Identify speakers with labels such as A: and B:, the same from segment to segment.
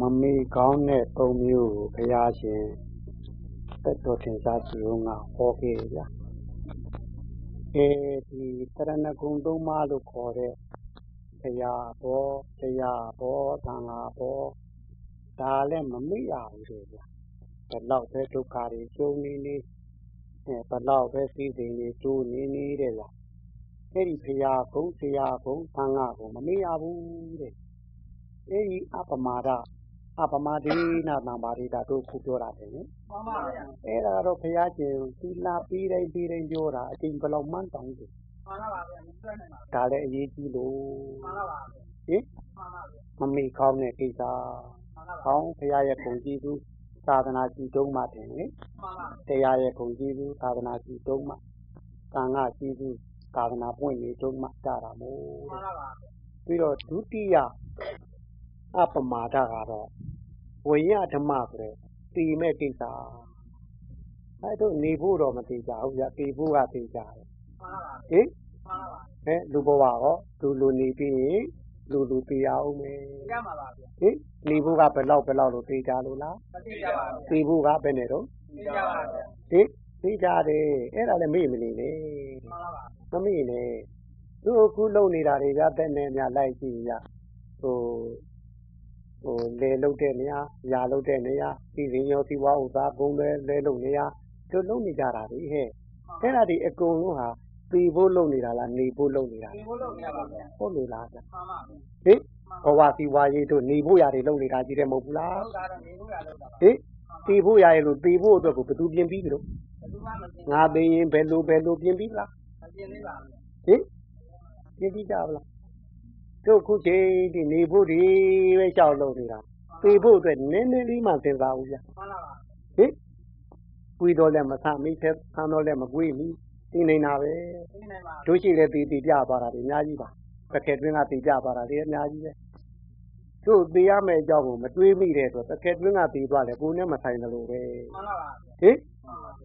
A: မမေကောင်းတဲ့သုံးမျိုးကိုဘုရားရှင်သက်တော်ထင်ရှားကြည်ဦးကဟောခဲ့ဗျာအဲဒီတရဏဂုံသုံးပါးလို့ခေါ်တဲ့ဘုရားဘောတရားဘောသံဃာဘောဒါလည်းမမေ့ရဘူးလေဗျာဘယ်တော့ပဲဒုက္ခတွေကျုံနေနေဘယ်တော့ပဲစိစိမ်တွေကျိုးနေနေတဲ့ဗျာအဲ့ဒီဘုရားဘုရားဘုသံဃာဘုမမေ့ရဘူးတဲ့အဲ့ဒီအပမာဒ အပမာဒေနာတံပါရိတာတို့ခုပြောတာတယ်နော်
B: မှန်ပါဗျာ
A: အဲ့ဒါတော့ဘုရားရှင်သီလာပြီးတိုင်းပြီးတိုင်းပြောတာအချိန်ဘယ်လောက်မှန်းတောင်းတယ်
B: မှန်ပါဗျာမစွဲနိုင်ပါ
A: ဒါလည်းအရေးကြီးလို့
B: မှန်ပါဗျာ
A: ဟင်မှန်ပါဗျာမမေ့ကောင်းတဲ့ကိစ္စမှန်ပါကောင်းဘုရားရဲ့ပုံကြည့်သူသာသနာကြည်တုံးမှတယ်လေမှန်ပါတရားရဲ့ပုံကြည့်သူသာသနာကြည်တုံးမှသံဃာကြည်သူသာသနာပွင့်နေတုံးမှကြတာမို့
B: မှန်ပါပါ
A: ပြီးတော့ဒုတိယအပမာဒကတော့ ဝိညာဓမ္မဆိုတဲ့တည်မဲ့ကိစ္စအဲတို့နေဖို့တော့မတည်ကြဘူးဗျာတည်ဖို့ကတည်ကြတယ်ဟင်အဲလူဘဝရောလူလူနေပြီးရင်လူလူတည်ရအောင်မယ်
B: ရမှာပါဗျာ
A: ဟင်နေဖို့ကဘယ်လောက်ဘယ်လောက်လို့တည်ကြလို့လား
B: မတည်ကြပါဘူး
A: တည်ဖို့ကဘယ်နဲ့တော့
B: တည်ကြပါဗျာ
A: ဟင်တည်ကြတယ်အဲ့ဒါလည်းမေ့မနေနဲ့
B: မှန်ပါပါ
A: မမေ့နဲ့သူအခုလုံနေတာတွေကတဲ့နဲ့များလိုက်ကြည့်ရဟို လယ်လုပ်တဲ့နေရာ၊ယာလုပ်တဲ့နေရာ၊ပြီးရင်ရော စီးပွားဥစ္စာကုန်သည်လဲလုပ်နေရာ ဒီလိုလုပ်နေကြတာတွေဟဲ့။အဲဒါတွေအကုန်လုံးဟာ သေဖို့လုပ်နေတာလား၊နေဖို့လု
B: ပ်နေတာလား။
A: ဟုတ်လို့လား
B: ဗျ။
A: ဟေ့။ဘဝစီးပွားရေးတို့ နေဖို့ရာတွေ လုပ်နေတာချည်းပဲ မဟုတ်ဘူးလား။
B: ဟေ့။သေဖို့ရာ
A: ရယ်လို့ သေဖို့အတွက်ကို ဘယ်သူပြင်ပြီးပြီတုန်း။ငါသေရင် ဘယ်လိုဘယ်လို ပြင်ပြီး
B: ပြီ
A: လား။ဟေ့။ပြင်ပြီးကြပြီလား တို့ခုချိန်ဒီနေဖို့ဒီပဲရှောက်လုပ်နေတာပေဖို့အတွက်နည်းနည်းလေးမှစဉ်းစားဦးဗျာ
B: မှန်ပါပါ
A: ဟင်ကွေးတော့လည်းမဆမိဖက်ဆန်းတော့လည်းမကွေးဘူးသိနေတာပဲ
B: သိနေပါ
A: တို့ရှိလည်းတည်တည်ပြသွားတာဒီအများကြီးပါပကက်တွင်းကတည်ပြသွားတာဒီအများကြီးပဲတို့သိရမယ့်အကြောင်းကိုမတွေးမိတဲ့အတွက်ပကက်တွင်းကတည်သွားတယ်ကိုနဲ့မဆိုင်တယ်လို့ပဲ
B: မှန်ပါပါ
A: ဟင်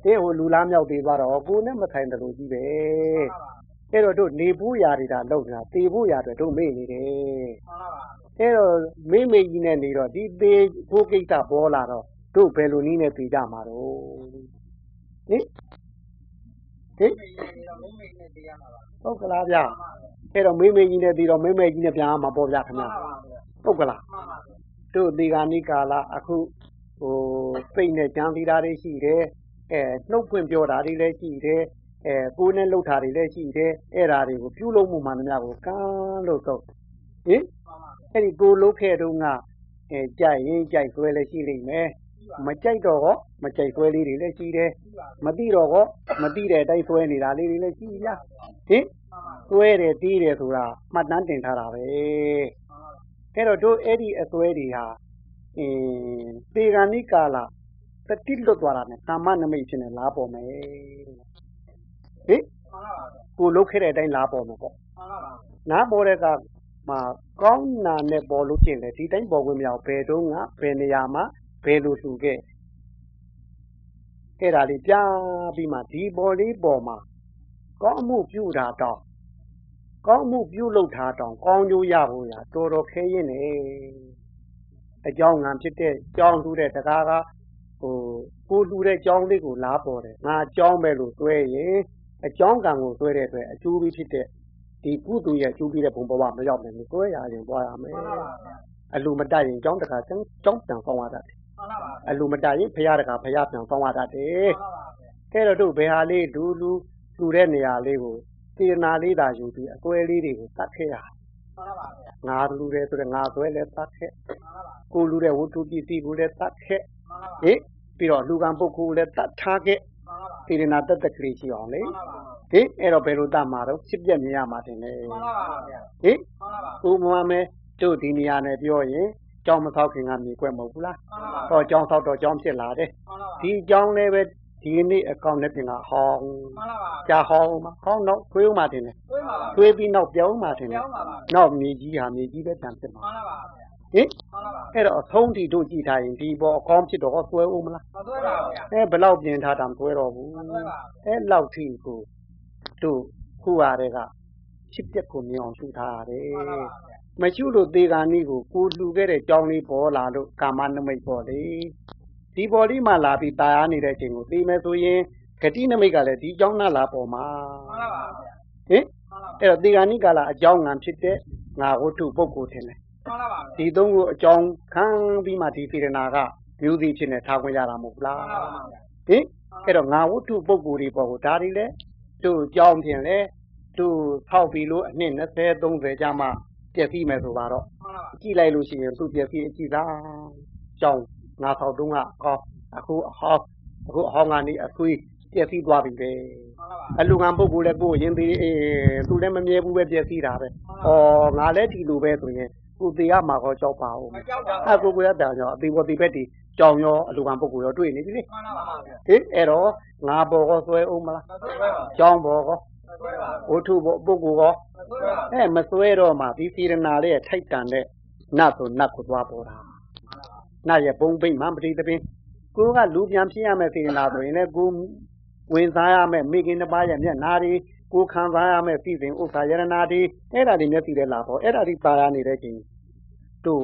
A: တင်းဟိုလူလားမြောက်တည်သွားတော့ကိုနဲ့မဆိုင်တယ်လို့ကြီးပဲ
B: မှန်ပါပါ
A: အဲ့တော့တို့နေဖို့ရာတွေဒါလောက်နေတာတေဖို့ရာတွေတို့မေ့နေတယ်
B: မှန်ပါပါ
A: အဲ့တော့မေ့မေ့ကြီးနဲ့နေတော့ဒီတေဖို့ကိစ္စပေါ်လာတော့တို့ဘယ်လိုနည်းနဲ့ပြေကြမှာတော့ဟင်ဟင်ဟုတ်ကလားဗျအဲ့တော့မေးမေးကြီးနဲ့ပြီးတော့မေးမေးကြီးနဲ့ပြန်မှာပေါ့ဗျခင်ဗျဟုတ်ကလားတို့ဒီကနေ့ကာလအခုဟိုစိတ်နဲ့ကြံသီတာတွေရှိတယ်အဲနှုတ်ဖွင့်ပြောတာတွေလည်းရှိတယ် အဲကိုယ်နဲ့လှုပ်တာတွေလည်းရှိတယ်အဲ့ဒါတွေကိုပြုလုပ်မှုမှန်သမျှကိုကန်းလို့တော့ဟင်အဲ့ဒီကိုလှုပ်ခဲ့တုန်းကအဲကြိုက်ရင်ကြိုက်ဆွဲလည်းရှိလိမ့်မယ်မကြိုက်တော့ကောမကြိုက်ဆွဲလေးတွေလည်းရှိတယ်မသိတော့ကောမသိတဲ့အတိုင်းဆွဲနေတာလေးတွေလည်းရှိဗျာဟင်ဆွဲတယ်တီးတယ်ဆိုတာမှတ်တမ်းတင်ထားတာပဲအဲ့တော့တို့အဲ့ဒီအဆွဲတွေဟာအင်းပေဂာနိကာလာတတိလွတ်သွားတာနဲ့ကာမနမိတ်ဖြစ်နေလားပေါ်မယ် ဟင်ကိုလုတ်ခဲ့တဲ့အတိုင်းလာပေါ်မှာပေါ့နားပေါ်တဲ့ကမှာကောင်းနာနဲ့ပေါ်လို့ဖြစ်လေဒီတိုင်းပေါ်ဝင်မရဘယ်တော့ကဘယ်နေရာမှာဘယ်လိုလှူခဲ့အဲ့ဒါလေးပြပြီးမှဒီပေါ်လေးပေါ်မှာကောင်းမှုပြုတာတော့ကောင်းမှုပြုလုပ်တာတောင်ကောင်းကျိုးရဖို့ရတော်တော်ခဲရင်နေအကြောင်းငံဖြစ်တဲ့ကြောင်းထူးတဲ့တကားကဟိုကိုလူတဲ့ကြောင်းလေးကိုလားပေါ်တယ်ငါကြောင်းပဲလို့တွဲရင် အကြောင်းကံကိုဆွဲတဲ့အတွက်အကျိုးပြီးဖြစ်တဲ့ဒီကုသိုလ်ရဲ့အကျိုးပြီးတဲ့ဘုံဘဝမရောက်နိုင်ဘူးဆွဲရရင်သွားရမယ်အလူမတတ်ရင်ကြောင်းတခါကြောင်းကြောင်းပြန်ဆောင်ရတတ်တယ်အလူမတတ်ရင်ဖရာတခါဖရာပြန်ဆောင်ရတတ်တယ်အဲတော့တို့ဘယ်ဟာလေးလူလူလူတဲ့နေရာလေးကိုစေနာလေးသာယူပြီးအကွဲလေးတွေကိုတတ်ခဲ့ရငါလူတယ်ဆိုတော့ငါဆွဲလဲတတ်ခဲ့ကိုလူတဲ့ဝတ္ထုပစ္စည်းကိုလည်းတတ်ခဲ့ဟင်ပြီးတော့လူကံပုဂ္ဂိုလ်လည်းတတ်ထားခဲ့ စေရနာတတ္တကလေးရှိအောင်လေဟင်အဲ့တော့ဘယ်လိုတတ်မှာတော့ဖြစ်ပြမြင်ရမှာတင်လေ
B: မှန်ပါပါဗျာ
A: ဟင်ဥပမာမဲတို့ဒီနေရာနဲ့ပြောရင်ကြောင်းမဆောက်ခင်ကမြေကွက်မဟုတ်ဘူးလားဟောကြောင်းဆောက်တော့ကြောင်းဖြစ်လာတယ်ဒီကြောင်းလည်းပဲဒီနေ့အကောင့်နဲ့ပြင်ကဟောင်းကြာဟောင်းမှာဟောင်းတော့သွေးဦးမှာတင်တယ်သွေးပြီးနောက်ပြောင်းမှာတင်တယ်နောက်မြေကြီးဟာမြေကြီးပဲတန်ဖြစ်မှာ ဟင်အဲ့တော့အဆုံးထိတို့ကြည့်ထားရင်ဒီပေါ်အကောင်းဖြစ်တော့သွဲဦးမလား
B: မသွဲပါဘူးဗျာ
A: အဲဘယ်လောက်ပြင်ထားတာမသွဲတော့ဘူးအဲလောက်ထိကိုတို့ခုရတဲ့ကဖြစ်ပျက်ကိုမြင်အောင်ရှုထားရတယ် မရှုလို့သေကာနီးကိုကိုလှူခဲ့တဲ့ကြောင်းလေးပေါ်လာလို့ကာမနမိတ်ပေါ်လေဒီပေါ်လေးမှလာပြီးตายရနေတဲ့အချိန်ကိုသိမယ်ဆိုရင်ဂတိနမိတ်ကလည်းဒီကြောင်းနာလာပေါ်မှာ
B: မှန်ပါပါဗျာ
A: ဟင်အဲ့တော့သေကာနိကာလအကြောင်းငံဖြစ်တဲ့ငါဝတ္ထုပုဂ္ဂိုလ်ထင်တယ်
B: မှန်ပါပါဗျာ
A: ဒီသုံးခုအကြောင်းခံပြီးမှဒီစေတနာကမျိုးစီဖြစ်နေထားခွင့်ရတာမဟုတ်ဘူးလား
B: မှန်ပါပါဗျာ
A: ဟင်အဲ့တော့ငါဝတ္ထုပုဂ္ဂိုလ်တွေပေါ်ကိုဒါတွေလဲသူ့အကြောင်းဖြင့်လဲသူ့ထောက်ပြီးလို့အနှစ်20 30ကြာမှပြည့်စည်မယ်ဆိုပါတော့
B: မှန်ပါပါ
A: ကြည့်လိုက်လို့ရှိရင်သူ့ပြည့်စည်အကြည့်သားကြောင်းငါထောက်တုံးကအော်အခုအဟောင်းအခုအဟောင်းကနေအခွေးပြည့်စည်သွားပြီပဲ
B: မှန်ပါပါ
A: အလူငံပုဂ္ဂိုလ်လည်းကိုယ်ရင်သေးအေးသူလည်းမမြဲဘူးပဲပြည့်စည်တာပဲဩငါလည်းဒီလိုပဲဆိုရင် ကိုသေးရမှာကောကြောက်ပါဦး
B: မကြောက်ပါ
A: အဲကိုကိုရတောင်ရောအသေးပေါ်သေးဘက်ဒီကြောင်ရောအလူငံပုဂ္ဂိုလ်ရောတွေ့နေပြီလေ
B: မှန်ပါပါဗျာ
A: ဟင်အဲ့တော့ငါဘောကောဆွဲအောင်မလား
B: မဆွဲပါဘူး
A: ကြောင်ဘောကော
B: မဆွဲပါဘူး
A: ဝတ္ထုဘောပုဂ္ဂိုလ်ကော
B: မဆွဲပါဘူး
A: အဲမဆွဲတော့မှဒီစီရနာလေးရဲ့ထိုက်တန်တဲ့နတ်ဆိုနတ်ကိုသွားပေါ်တာနတ်ရဲ့ဘုံဘိတ်မှပတိသပင်ကိုကလူပြန်ဖြစ်ရမယ်စေရနာဆိုရင်လည်းကိုဝင်စားရမယ်မိခင်တစ်ပါးရဲ့မျက်နာတွေ ကိုခံစားရမယ်ပြည်စဉ်ဥစ္စာယရနာတွေအဲ့ဒါတွေမျက်စီတဲ့လာပေါ့အဲ့ဒါတွေပါရနေတဲ့ချိန်တို့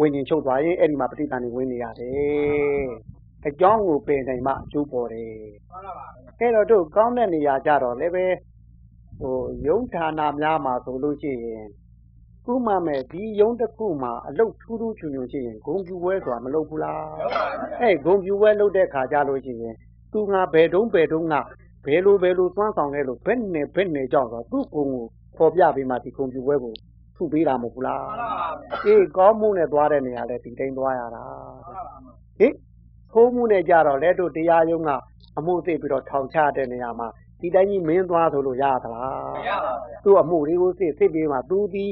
A: ဝิญဉ်ချုပ်သွားရင်အဲ့ဒီမှာပဋိသန္ဓေဝင်နေရတယ်အကြောင်းကိုပယ်နိုင်မှအကျိုးပေါ်တယ်
B: မှန်ပါပါ
A: အဲ့တော့တို့ကောင်းတဲ့နေရာကြတော့လည်းပဲဟိုယုံဌာနများမှာဆိုလို့ရှိရင်ခုမှမဲ့ဒီယုံတစ်ခုမှာအလုတ်ထူးထူးချွန်ချွန်ရှိရင်ဂုံပြူဝဲဆိုတာမလုပ်ဘူးလား
B: ဟုတ်ပါဗျာ
A: အဲ့ဂုံပြူဝဲလုပ်တဲ့ခါကြလို့ရှိရင်သူငါဘယ်တုံးဘယ်တုံးက ဘယ်လိုဘယ်လိုသွမ်းဆောင်လဲလို့ဘယ်နဲ့ဘယ်နဲ့ကြောင့်ဆိုတော့သူ့ကုံကိုပေါ်ပြပေးမှဒီဂုံပြူဝဲကိုထုပေးတာမဟုတ်ဘူးလား
B: မှန်ပါပါဗျာ
A: အေးကောင်းမှုနဲ့သွားတဲ့နေရာလဲဒီတိုင်းသွားရတာ
B: မှန်ပါပါ
A: ဟင်ဖိုးမှုနဲ့ကြတော့လဲတို့တရားရုံးကအမှုသိပြီးတော့ထောင်ချတဲ့နေရာမှာဒီတိုင်းကြီးမင်းသွားဆိုလို့ရသလား
B: မရပါဘူးဗျာ
A: သူ့အမှုတွေကိုသိသိပြီးမှသူဒီ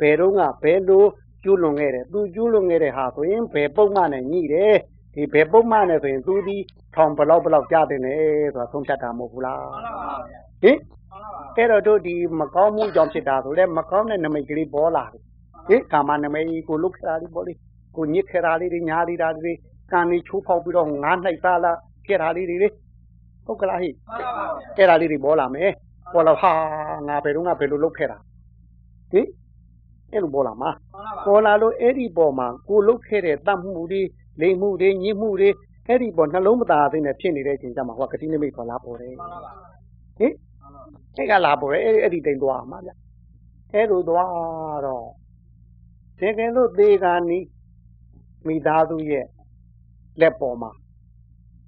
A: ဘယ်တော့ကဘယ်လိုကျူးလွန်ခဲ့တယ်သူကျူးလွန်ခဲ့တဲ့ဟာဆိုရင်ဘယ်ပုံမှန်နဲ့ညှိတယ်ဒီဘယ်ပုံမှန်နဲ့ဆိုရင်သူဒီ ထောင်ဘလောက်ဘလောက်ကြားတယ်လေဆိုတာဆုံးဖြတ်တာမဟုတ်ဘူးလား
B: မှန်ပါပါဗျာ
A: ဟင်
B: မှန်ပါပါ
A: အဲ့တော့တို့ဒီမကောင်းမှုကြောင့်ဖြစ်တာဆိုလဲမကောင်းတဲ့နမိတ်ကလေးပေါ်လာတယ်ဟင်ကာမနမိတ်ကိုလုတ်ခရာလေးပေါ်လေးကိုညစ်ခရာလေးတွေညားလေးတာတွေကံလေးချိုးဖောက်ပြီးတော့ငားနှိုက်သားလာခဲ့တာလေးတွေလေဟုတ်ကလားဟိ
B: မှန်ပါပါဗျာ
A: အဲ့ဒါလေးတွေပေါ်လာမယ်ပေါ်လာဟာငါဘယ်တော့ငါဘယ်လိုလုပ်ခဲ့တာဟင်အဲ့လိုပေါ်လာမှာ
B: မှန်ပါပါ
A: ပေါ်လာလို့အဲ့ဒီပေါ်မှာကိုလုတ်ခဲ့တဲ့တတ်မှုတွေလိမ်မှုတွေညစ်မှုတွေ အဲ့ဒီပေါ်နှလုံးမသားသိနဲ့ဖြစ်နေတဲ့အချိန်ကျမှဟိုကတိနိမိတ်ပေါ်လာပေါ်တယ်
B: မှန်ပါပါ
A: ဟင်အဲ့ကလာပေါ်တယ်အဲ့အဲ့ဒီတိမ်သွားမှာဗျအဲ့လိုသွားတော့တကယ်လို့သေကံနီးမိသားစုရဲ့လက်ပေါ်မှာ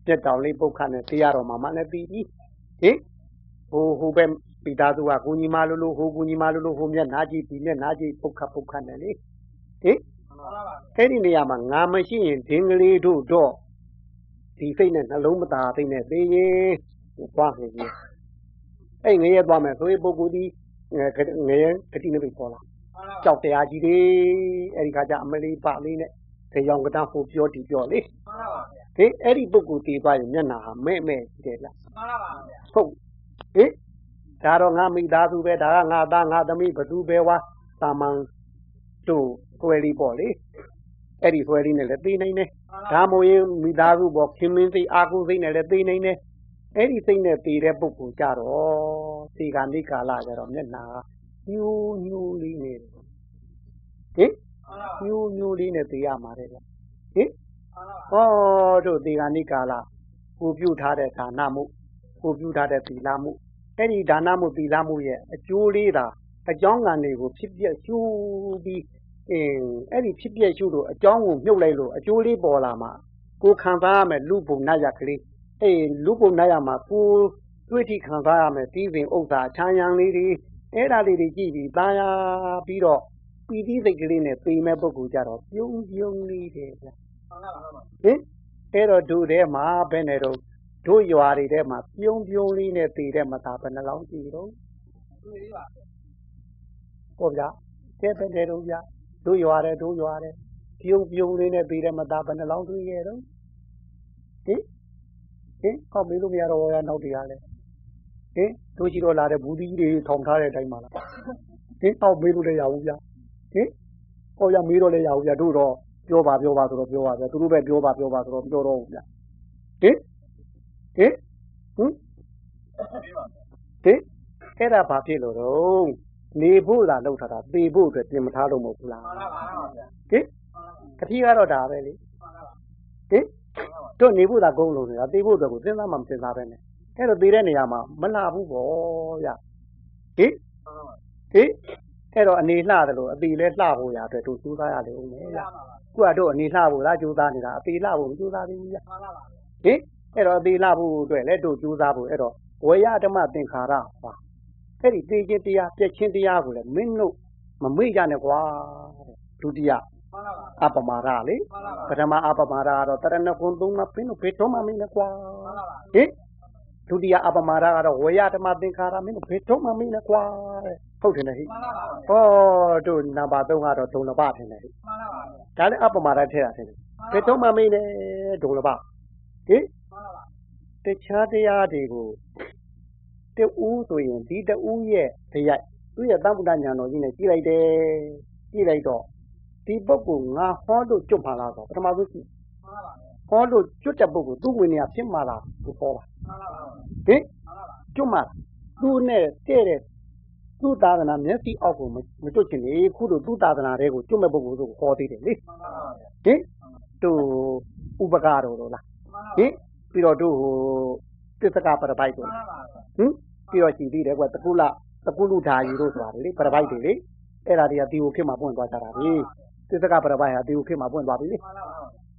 A: ပြက်တောင်လေးပုတ်ခတ်နဲ့သိရတော့မှမလည်းပြီးပြီဟင်ဟိုဟိုပဲမိသားစုကကိုကြီးမလိုလိုဟိုကိုကြီးမလိုလိုဟိုမျက်နှာကြည့်ဒီမျက်နှာကြည့်ပုတ်ခတ်ပုတ်ခတ်နဲ့လေဟင်
B: မှန်ပါပါ
A: အဲ့ဒီနေရာမှာငါမရှိရင်ဒင်းကလေးတို့တော့ ဒီစိတ်နဲ့နှလုံးမသားသိနဲ့သိရင်သွားနေပြီအဲ့ငရဲသွားမယ်ဆိုရင်ပုဂ္ဂိုလ်ဒီငရဲငရဲဂတိနေပြီပေါ်လာ
B: မှန်ပါပါ
A: ကြောက်တရားကြီးတွေအဲ့ဒီခါကျအမလေးပလေးနဲ့ဒေယောင်ကတန်းဟိုပြောဒီပြောလေ
B: မှန်ပါပါဗျာ
A: ဟင်အဲ့ဒီပုဂ္ဂိုလ်တည်သွားရင်မျက်နှာဟာမဲ့မဲ့ကြည့်တယ်လား
B: မှန်ပါပါဗျာ
A: ဟုတ်ဟင်ဒါတော့ငါမိသားစုပဲဒါကငါသားငါသမီးဘသူပဲဝါတာမန်တို့ဆွဲလေးပေါ့လေအဲ့ဒီဆွဲလေးနဲ့လည်းသိနိုင်တယ် ဒါမို့ရင်မိသားစုပေါ်ခင်မင်းစိတ်အာကုစိတ်နဲ့လည်းသိနိုင်တယ်အဲ့ဒီစိတ်နဲ့တည်တဲ့ပုဂ္ဂိုလ်ကြတော့ဒီကနေ့ကာလကြတော့မျက်နှာညူးညူးလေးနေတယ်ဟင်
B: မှန်ပါပါ
A: ညူးညူးလေးနဲ့တည်ရမှာတဲ့ဗျဟင်
B: မှန်ပါပါ
A: ဟောတို့ဒီကနေ့ကာလကိုပြုထားတဲ့ဒါနမှုကိုပြုထားတဲ့သီလမှုအဲ့ဒီဒါနမှုသီလမှုရဲ့အကျိုးလေးသာအကြောင်းကံတွေကိုဖြစ်ပြရှုပြီး အင်းအဲ့ဒီဖြစ်ပြရှုလို့အကြောင်းကိုမြုပ်လိုက်လို့အကျိုးလေးပေါ်လာမှာကိုခံစားရမယ်လူပုံနတ်ရကလေးအေးလူပုံနတ်ရမှာကိုတွေ့ထိခံစားရမယ်ပြီးစဉ်ဥစ္စာချမ်းရံလေးတွေအဲ့ဒါလေးတွေကြည့်ပြီးตาရပြီးတော့ပီတိစိတ်ကလေးနဲ့သိမဲ့ပုဂ္ဂိုလ်ကြတော့ပြုံးပြုံးလေးတယ်ဗျ
B: မှန်ပါပါ
A: ဟင်အဲ့တော့ဒုထဲမှာဘယ်နဲ့တော့တို့ရွာတွေထဲမှာပြုံးပြုံးလေးနဲ့သိတဲ့မသားဘယ်နှလောင်းကြည့်တော့
B: တွေ့သေးပါ
A: ဟုတ်ဗျာတဲ့ဘယ်နဲ့တော့ဗျာ တို့ရွာတယ်တို့ရွာတယ်ပြုံးပြုံးလေးနဲ့သိတဲ့မသားဘယ်နှလောင်းတွေ့ရဲ့တော့ဟင်ဟင်ဟောမေးလို့မရတော့ရနောက်တရားလဲဟင်တို့ရှိတော့လာတဲ့ဘူးဒီကြီးတွေထောင်ထားတဲ့အတိုင်းပါလားဟင်ဟောမေးလို့လည်းရဘူးဗျာဟင်ဟောရမေးတော့လည်းရဘူးဗျာတို့တော့ပြောပါပြောပါဆိုတော့ပြောပါဗျာသူတို့ပဲပြောပါပြောပါဆိုတော့ပြောတော့ဘူးဗျာဟင်ဟင်ဟင်ဟင်အဲ့ဒါဘာဖြစ်လို့တော့ နေဖို့သာလောက်ထားတာသေဖို့အတွက်ပြင်မထားလို့မဟုတ်ဘူးလား
B: မှန်လားပါတော့ဗျာ
A: ဟင်ကတိကတော့ဒါပဲလေ
B: မှန်လားပါ
A: ဟင်တို့နေဖို့သာဂုံလုံးနေတာသေဖို့အတွက်ကိုစဉ်းစားမှမစဉ်းစားပဲနဲ့အဲ့တော့သေတဲ့နေရာမှာမလှဘူးပေါ့ဗျဟင်
B: မှန်လားပါ
A: ဟင်အဲ့တော့အနေလှတယ်လို့အသေးလဲလှဖို့ရအတွက်တို့ကြိုးစားရလေဦးမယ်ဗျ
B: မှန်လားပါ
A: ခုကတော့အနေလှဖို့လားကြိုးစားနေတာအသေးလှဖို့မကြိုးစားသေးဘူးဗျ
B: မှန်လားပါ
A: ဟင်အဲ့တော့အသေးလှဖို့အတွက်လည်းတို့ကြိုးစားဖို့အဲ့တော့ဝေယဓမ္မသင်္ခါရပါ အဲ့ဒီသိခြင်းတရားပြည့်ချင်းတရားကိုလည်းမင်းတို့မမေ့ကြနဲ့ကွာတဲ့ဒုတိယ
B: မှန်လားပါ
A: အပမာဒလေ
B: မှန်လားပါ
A: ပထမအပမာဒကတော့တရဏဂုံသုံးပါးပင်တို့ဘယ်တော့မှမင်းနဲ့ကွာ
B: မှန်လားပါ
A: ဟင်ဒုတိယအပမာဒကတော့ဝေယဓမ္မသင်္ခါရမင်းတို့ဘယ်တော့မှမင်းနဲ့ကွာတဲ့ဟုတ်တယ်နဲ့ဟိ
B: မှန်လားပါ
A: ဟောတို့နံပါတ်3ကတော့ဒုံလဘထင်တယ်ဟိ
B: မှန်လားပါ
A: ဒါလည်းအပမာဒထည့်တာထင်တယ်ဘယ်တော့မှမင်းနဲ့ဒုံလဘဟင်
B: မှန်လားပါ
A: တခြားတရားတွေကို တူးဆိုရင် ဒီတူးရဲ့တရားသူ့ရဲ့သံဗုဒ္ဓဉာဏ်တော်ကြီးနဲ့ ကြည့်လိုက်တယ် ကြည့်လိုက်တော့ ဒီပုဂ္ဂိုလ် ငါဟောလို့ကျွတ်မှလာတော့ပထမဆုံးကြည့်
B: မှန်လားပါ
A: ဟောလို့ကျွတ်တဲ့ပုဂ္ဂိုလ် သူ့ဝင်နေရဖြစ်မှလားသူဟောတာ
B: မှန်လားပါ
A: ဟင်
B: မှန်လားပါ
A: ကျွတ်မှသူ့နဲ့တဲ့တဲ့ သူ့သာသနာမျက်စိအောက်ကိုမမကျွတ်ချင်လေ ခုလို သူ့သာသနာတွေကို ကျွတ်မဲ့ပုဂ္ဂိုလ်ကို ဟောသေးတယ်လေ
B: မှန်လားပါ
A: ဟင် တို့ ဥပကာတော်လို့လား
B: မှန်လား
A: ဟင် ပြီးတော့ တို့ဟို သစ္စကပရပိုက်တို့
B: မှန်လားပါ
A: ဟင်ပြီးတော့ရှိသေးတယ်ကွတကုလတကုလူဓာယူတို့ဆိုတာလေပရပိုက်တွေလေအဲ့ဒါတွေကတီကိုခေတ်မှာပွင့်သွားကြတာလေသစ္စကပရပိုက်ဟာတီကိုခေတ်မှာပွင့်သွားပြီလေ
B: မှန်လားပါ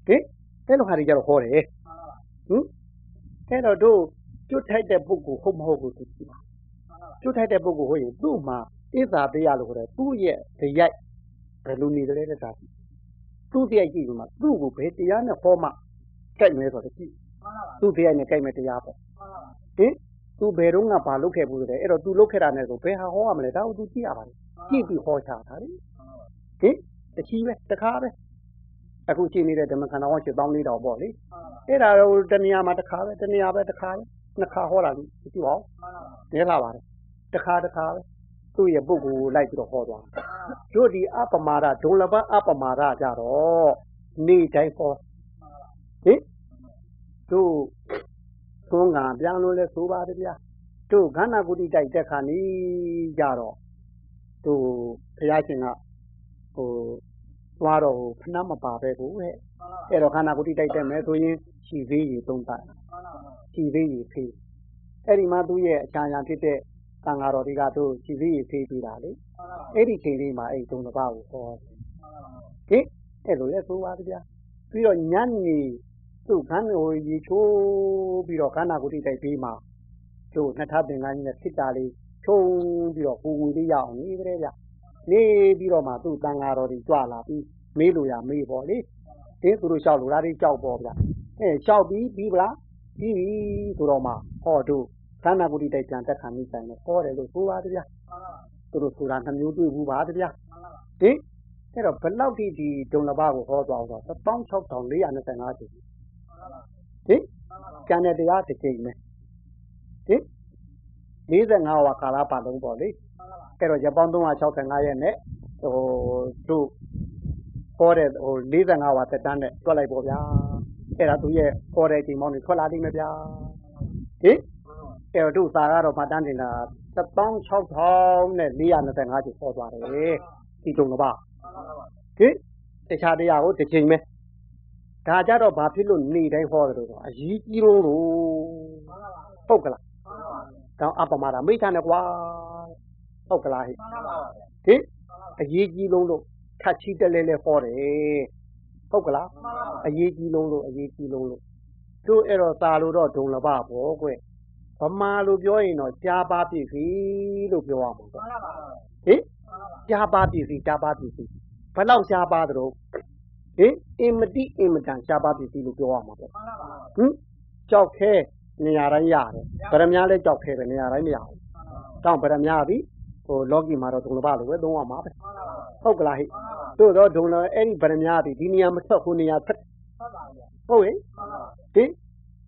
A: ဟင်အဲ့လိုဟာတွေကြတော့ဟောတယ်
B: မှန်လားပါ
A: ဟင်အဲ့တော့တို့ကျွတ်ထိုက်တဲ့ပုဂ္ဂိုလ်ဟုတ်မဟုတ်ကိုသူကြည့်ပါ
B: မှန်လားပါ
A: ကျွတ်ထိုက်တဲ့ပုဂ္ဂိုလ်ဟုတ်ရင်သူ့မှာဣဇာတရားလို့ခေါ်တယ်သူ့ရဲ့တရားဘယ်လိုနေတယ်လဲတဲ့ဒါကြည့်သူ့တရားကြည့်ပြီးမှသူ့ကိုဘယ်တရားနဲ့ဟောမှကြိုက်မယ်ဆိုတော့ကြည့်
B: မှန်လားပါ
A: သူ့တရားနဲ့ကြိုက်မယ်တရားပေါ့
B: မှန်လားပါ
A: ဟင်သူဘယ်တော့မှဘာလုပ်ခဲ့ဘူးလဲအဲ့တော့ तू လုပ်ခဲ့တာနဲ့ဆိုဘယ်ဟာဟောရမလဲဒါကို तू ကြည့်ရပါလိမ့်ကြည့်ပြီးဟောချတာလေဟင်တချီပဲတခါပဲအခုကြည့်နေတဲ့ဓမ္မခန္ဓာဟောချတောင်းလေးတော်ပေါ့လေ
B: မှန်လားပါ
A: အဲ့ဒါတော့တဏှာမှာတခါပဲတဏှာပဲတခါပဲနှစ်ခါဟောတာလေကြည့်ပါဦး
B: မှန်လားပါ
A: နဲလာပါတယ်တခါတခါပဲသူ့ရဲ့ပုဂ္ဂိုလ်ကိုလိုက်ပြီးတော့ဟောသွားတာ
B: မှန်လားပါ
A: တို့ဒီအပမာဒဒုံလဘအပမာဒကြတော့နေတိုင်းဟောဟင်တို့ သုံးကံပြန်လို့လဲဆိုပါတယ်ဗျာတို့ခန္ဓာကိုယ်တိတိုက်တဲ့ခါနီးကြတော့တို့ဘုရားရှင်ကဟိုသွားတော့ဟိုဖဏမပါပဲကိုဟဲ့
B: မှန်လားပါ
A: အဲ့တော့ခန္ဓာကိုယ်တိတိုက်တဲ့မယ်ဆိုရင်ခြီသေးရီသုံးပတ်
B: မှန်လားပါ
A: ခြီသေးရီဖေးအဲ့ဒီမှာသူ့ရဲ့အချမ်းချမ်းဖြစ်တဲ့သံဃာတော်တွေကတို့ခြီသေးရီဖေးပြီးတာလေ
B: မှန်လားပါ
A: အဲ့ဒီချိန်လေးမှာအဲ့ဒီသုံးတစ်ပါးကိုဟော
B: မှန်လားပါ
A: ဟင်အဲ့လိုလဲဆိုပါဗျာပြီးတော့ညနေ သူ့ခန်းကိုရေချိုးပြီးတော့ခန္ဓာကိုယ်တိတိုက်ပြီးမှတို့နှစ်ထပ်ပင်ကန်းကြီးနဲ့စစ်တာလေးချုံပြီးတော့ပူပူလေးရအောင်နေကြတယ်ဗျနေပြီးတော့မှသူ့တန်ဃာတော်တွေကြွလာပြီးမေးလို့ရမေးပေါ့လေဟင်သူတို့လျှောက်လို့လားတွေကြောက်ပေါ့ဗျအဲလျှောက်ပြီးပြီးဗလားပြီးပြီဆိုတော့မှဟောတို့ခန္ဓာကိုယ်တိတိုက်ပြန်တက်ခံမိဆိုင်နဲ့ဟောတယ်လို့ဆိုပါဗျာ
B: မှန်လားပါ
A: သူတို့ဆိုတာနှမျိုးတွေ့ဘူးပါဗျာ
B: မှန်လားပါ
A: ဟင်အဲ့တော့ဘယ်လောက်ထိဒီဒုံလဘကိုဟောသွားအောင်ဆို16425ချိ
B: ပါ
A: ကျန်တဲ့တရားတစ်ချိန်ပဲဟင်45ဝါကာလပတ်လုံးပေါ့လေ
B: မှန်လားပါ
A: အဲ့တော့ရပောင်း365ရက်နဲ့ဟိုတို့ဟောတဲ့ဟို45ဝါတက်တန်းနဲ့တွက်လိုက်ပေါ့ဗျာအဲ့ဒါသူရဲ့ဟောတဲ့အချိန်မောင်းနေထွက်လာလိမ့်မယ်ဗျာဟင်အဲ့တော့တို့သာကတော့မှတ်တန်းနေတာ16425နဲ့425ချိန်ဟောသွားတယ်ဒီဒုံလဘ
B: မှန်လားပါ
A: ဟင်တခြားတရားကိုတစ်ချိန်ပဲ ဒါကြတော့ဘာဖြစ်လို့နေတိုင်းဟောတယ်လို့ဆိုအရေးကြီးလို့လို့
B: မှန်လားပါ
A: ဟုတ်ကလား
B: မှန်လားပါ
A: တောင်းအပမတာမိတ်ထားနဲ့ကွာဟုတ်ကလားဟိ
B: မှန်လားပါ
A: ဟင်အရေးကြီးလုံးလို့ခတ်ချီတက်လဲလဲဟောတယ်ဟုတ်ကလား
B: မှန်လားပါ
A: အရေးကြီးလုံးလို့အရေးကြီးလုံးလို့တို့အဲ့တော့ตาလို့တော့ဒုံလဘဘောကွဗမာလိုပြောရင်တော့ရှားပါပြီပြီလို့ပြောရမှာ
B: မှ
A: ပေါ့
B: န်လားပါ
A: ဟင်
B: မှန်လားပါ
A: ရှားပါပြီပြီရှားပါပြီပြီဘယ်လောက်ရှားပါသလဲ ဟင်အင်မတိအင်မတန်ရှားပါးပစ္စည်းလို့ပြောရမှာပေါ့ဟင်ကြောက်ခဲနေရာတိုင်းရတယ်ဗရမများလည်းကြောက်ခဲတယ်နေရာတိုင်းမရဘူးတောင်းဗရမများပြီဟိုလောကီမှာတော့ဒုံလဘလိုပဲသုံးရမှာပဲဟုတ်ကလားဟိ
B: သို့
A: တော့ဒုံလအဲ့ဒီဗရမများပြီဒီနေရာမထွက်ဟိုနေရာထွက်
B: ဟုတ်
A: ဟင်ဟင်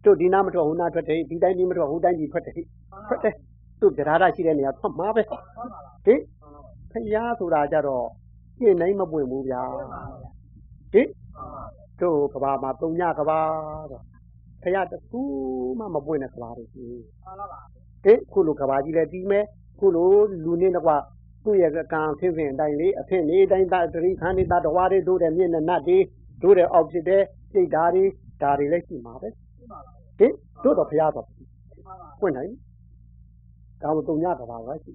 A: တို့ဒီနာမထွက်ဟိုနာထွက်တယ်ဒီတိုင်းဒီမထွက်ဟိုတိုင်းဒီထွက်တယ်ထွက်တယ်တို့ကြရာတာရှိတဲ့နေရာထွက်မှာပဲ
B: ဟ
A: င်ဖျားဆိုတာကြတော့ပြင်နိုင်မပွင့်ဘူးဗျာ ဟင်တို့ကဘာမှာတုံညကဘာတော့ဖျားတခုမှမပွင့်တဲ့ကဘာတွေရှိ
B: မှန်လားပါ
A: ဟင်ခုလိုကဘာကြီးလည်းပြီးမယ်ခုလိုလူနေတော့သူ့ရဲ့ကံအဖြစ်ဖြင့်အတိုင်းလေးအဖြစ်နေတိုင်းတတိခန်းနေတာတဝါတွေတို့တဲ့မြင့်နဲ့နတ်တွေတို့တဲ့အောက်ဖြစ်တဲ့စိတ်ဓာတ်တွေဒါတွေလည်းရှိမှာပဲဟင်တို့တော့ဖရားတော့ပွင့်နိုင်ဒါမှတုံညတဘာပဲရှိ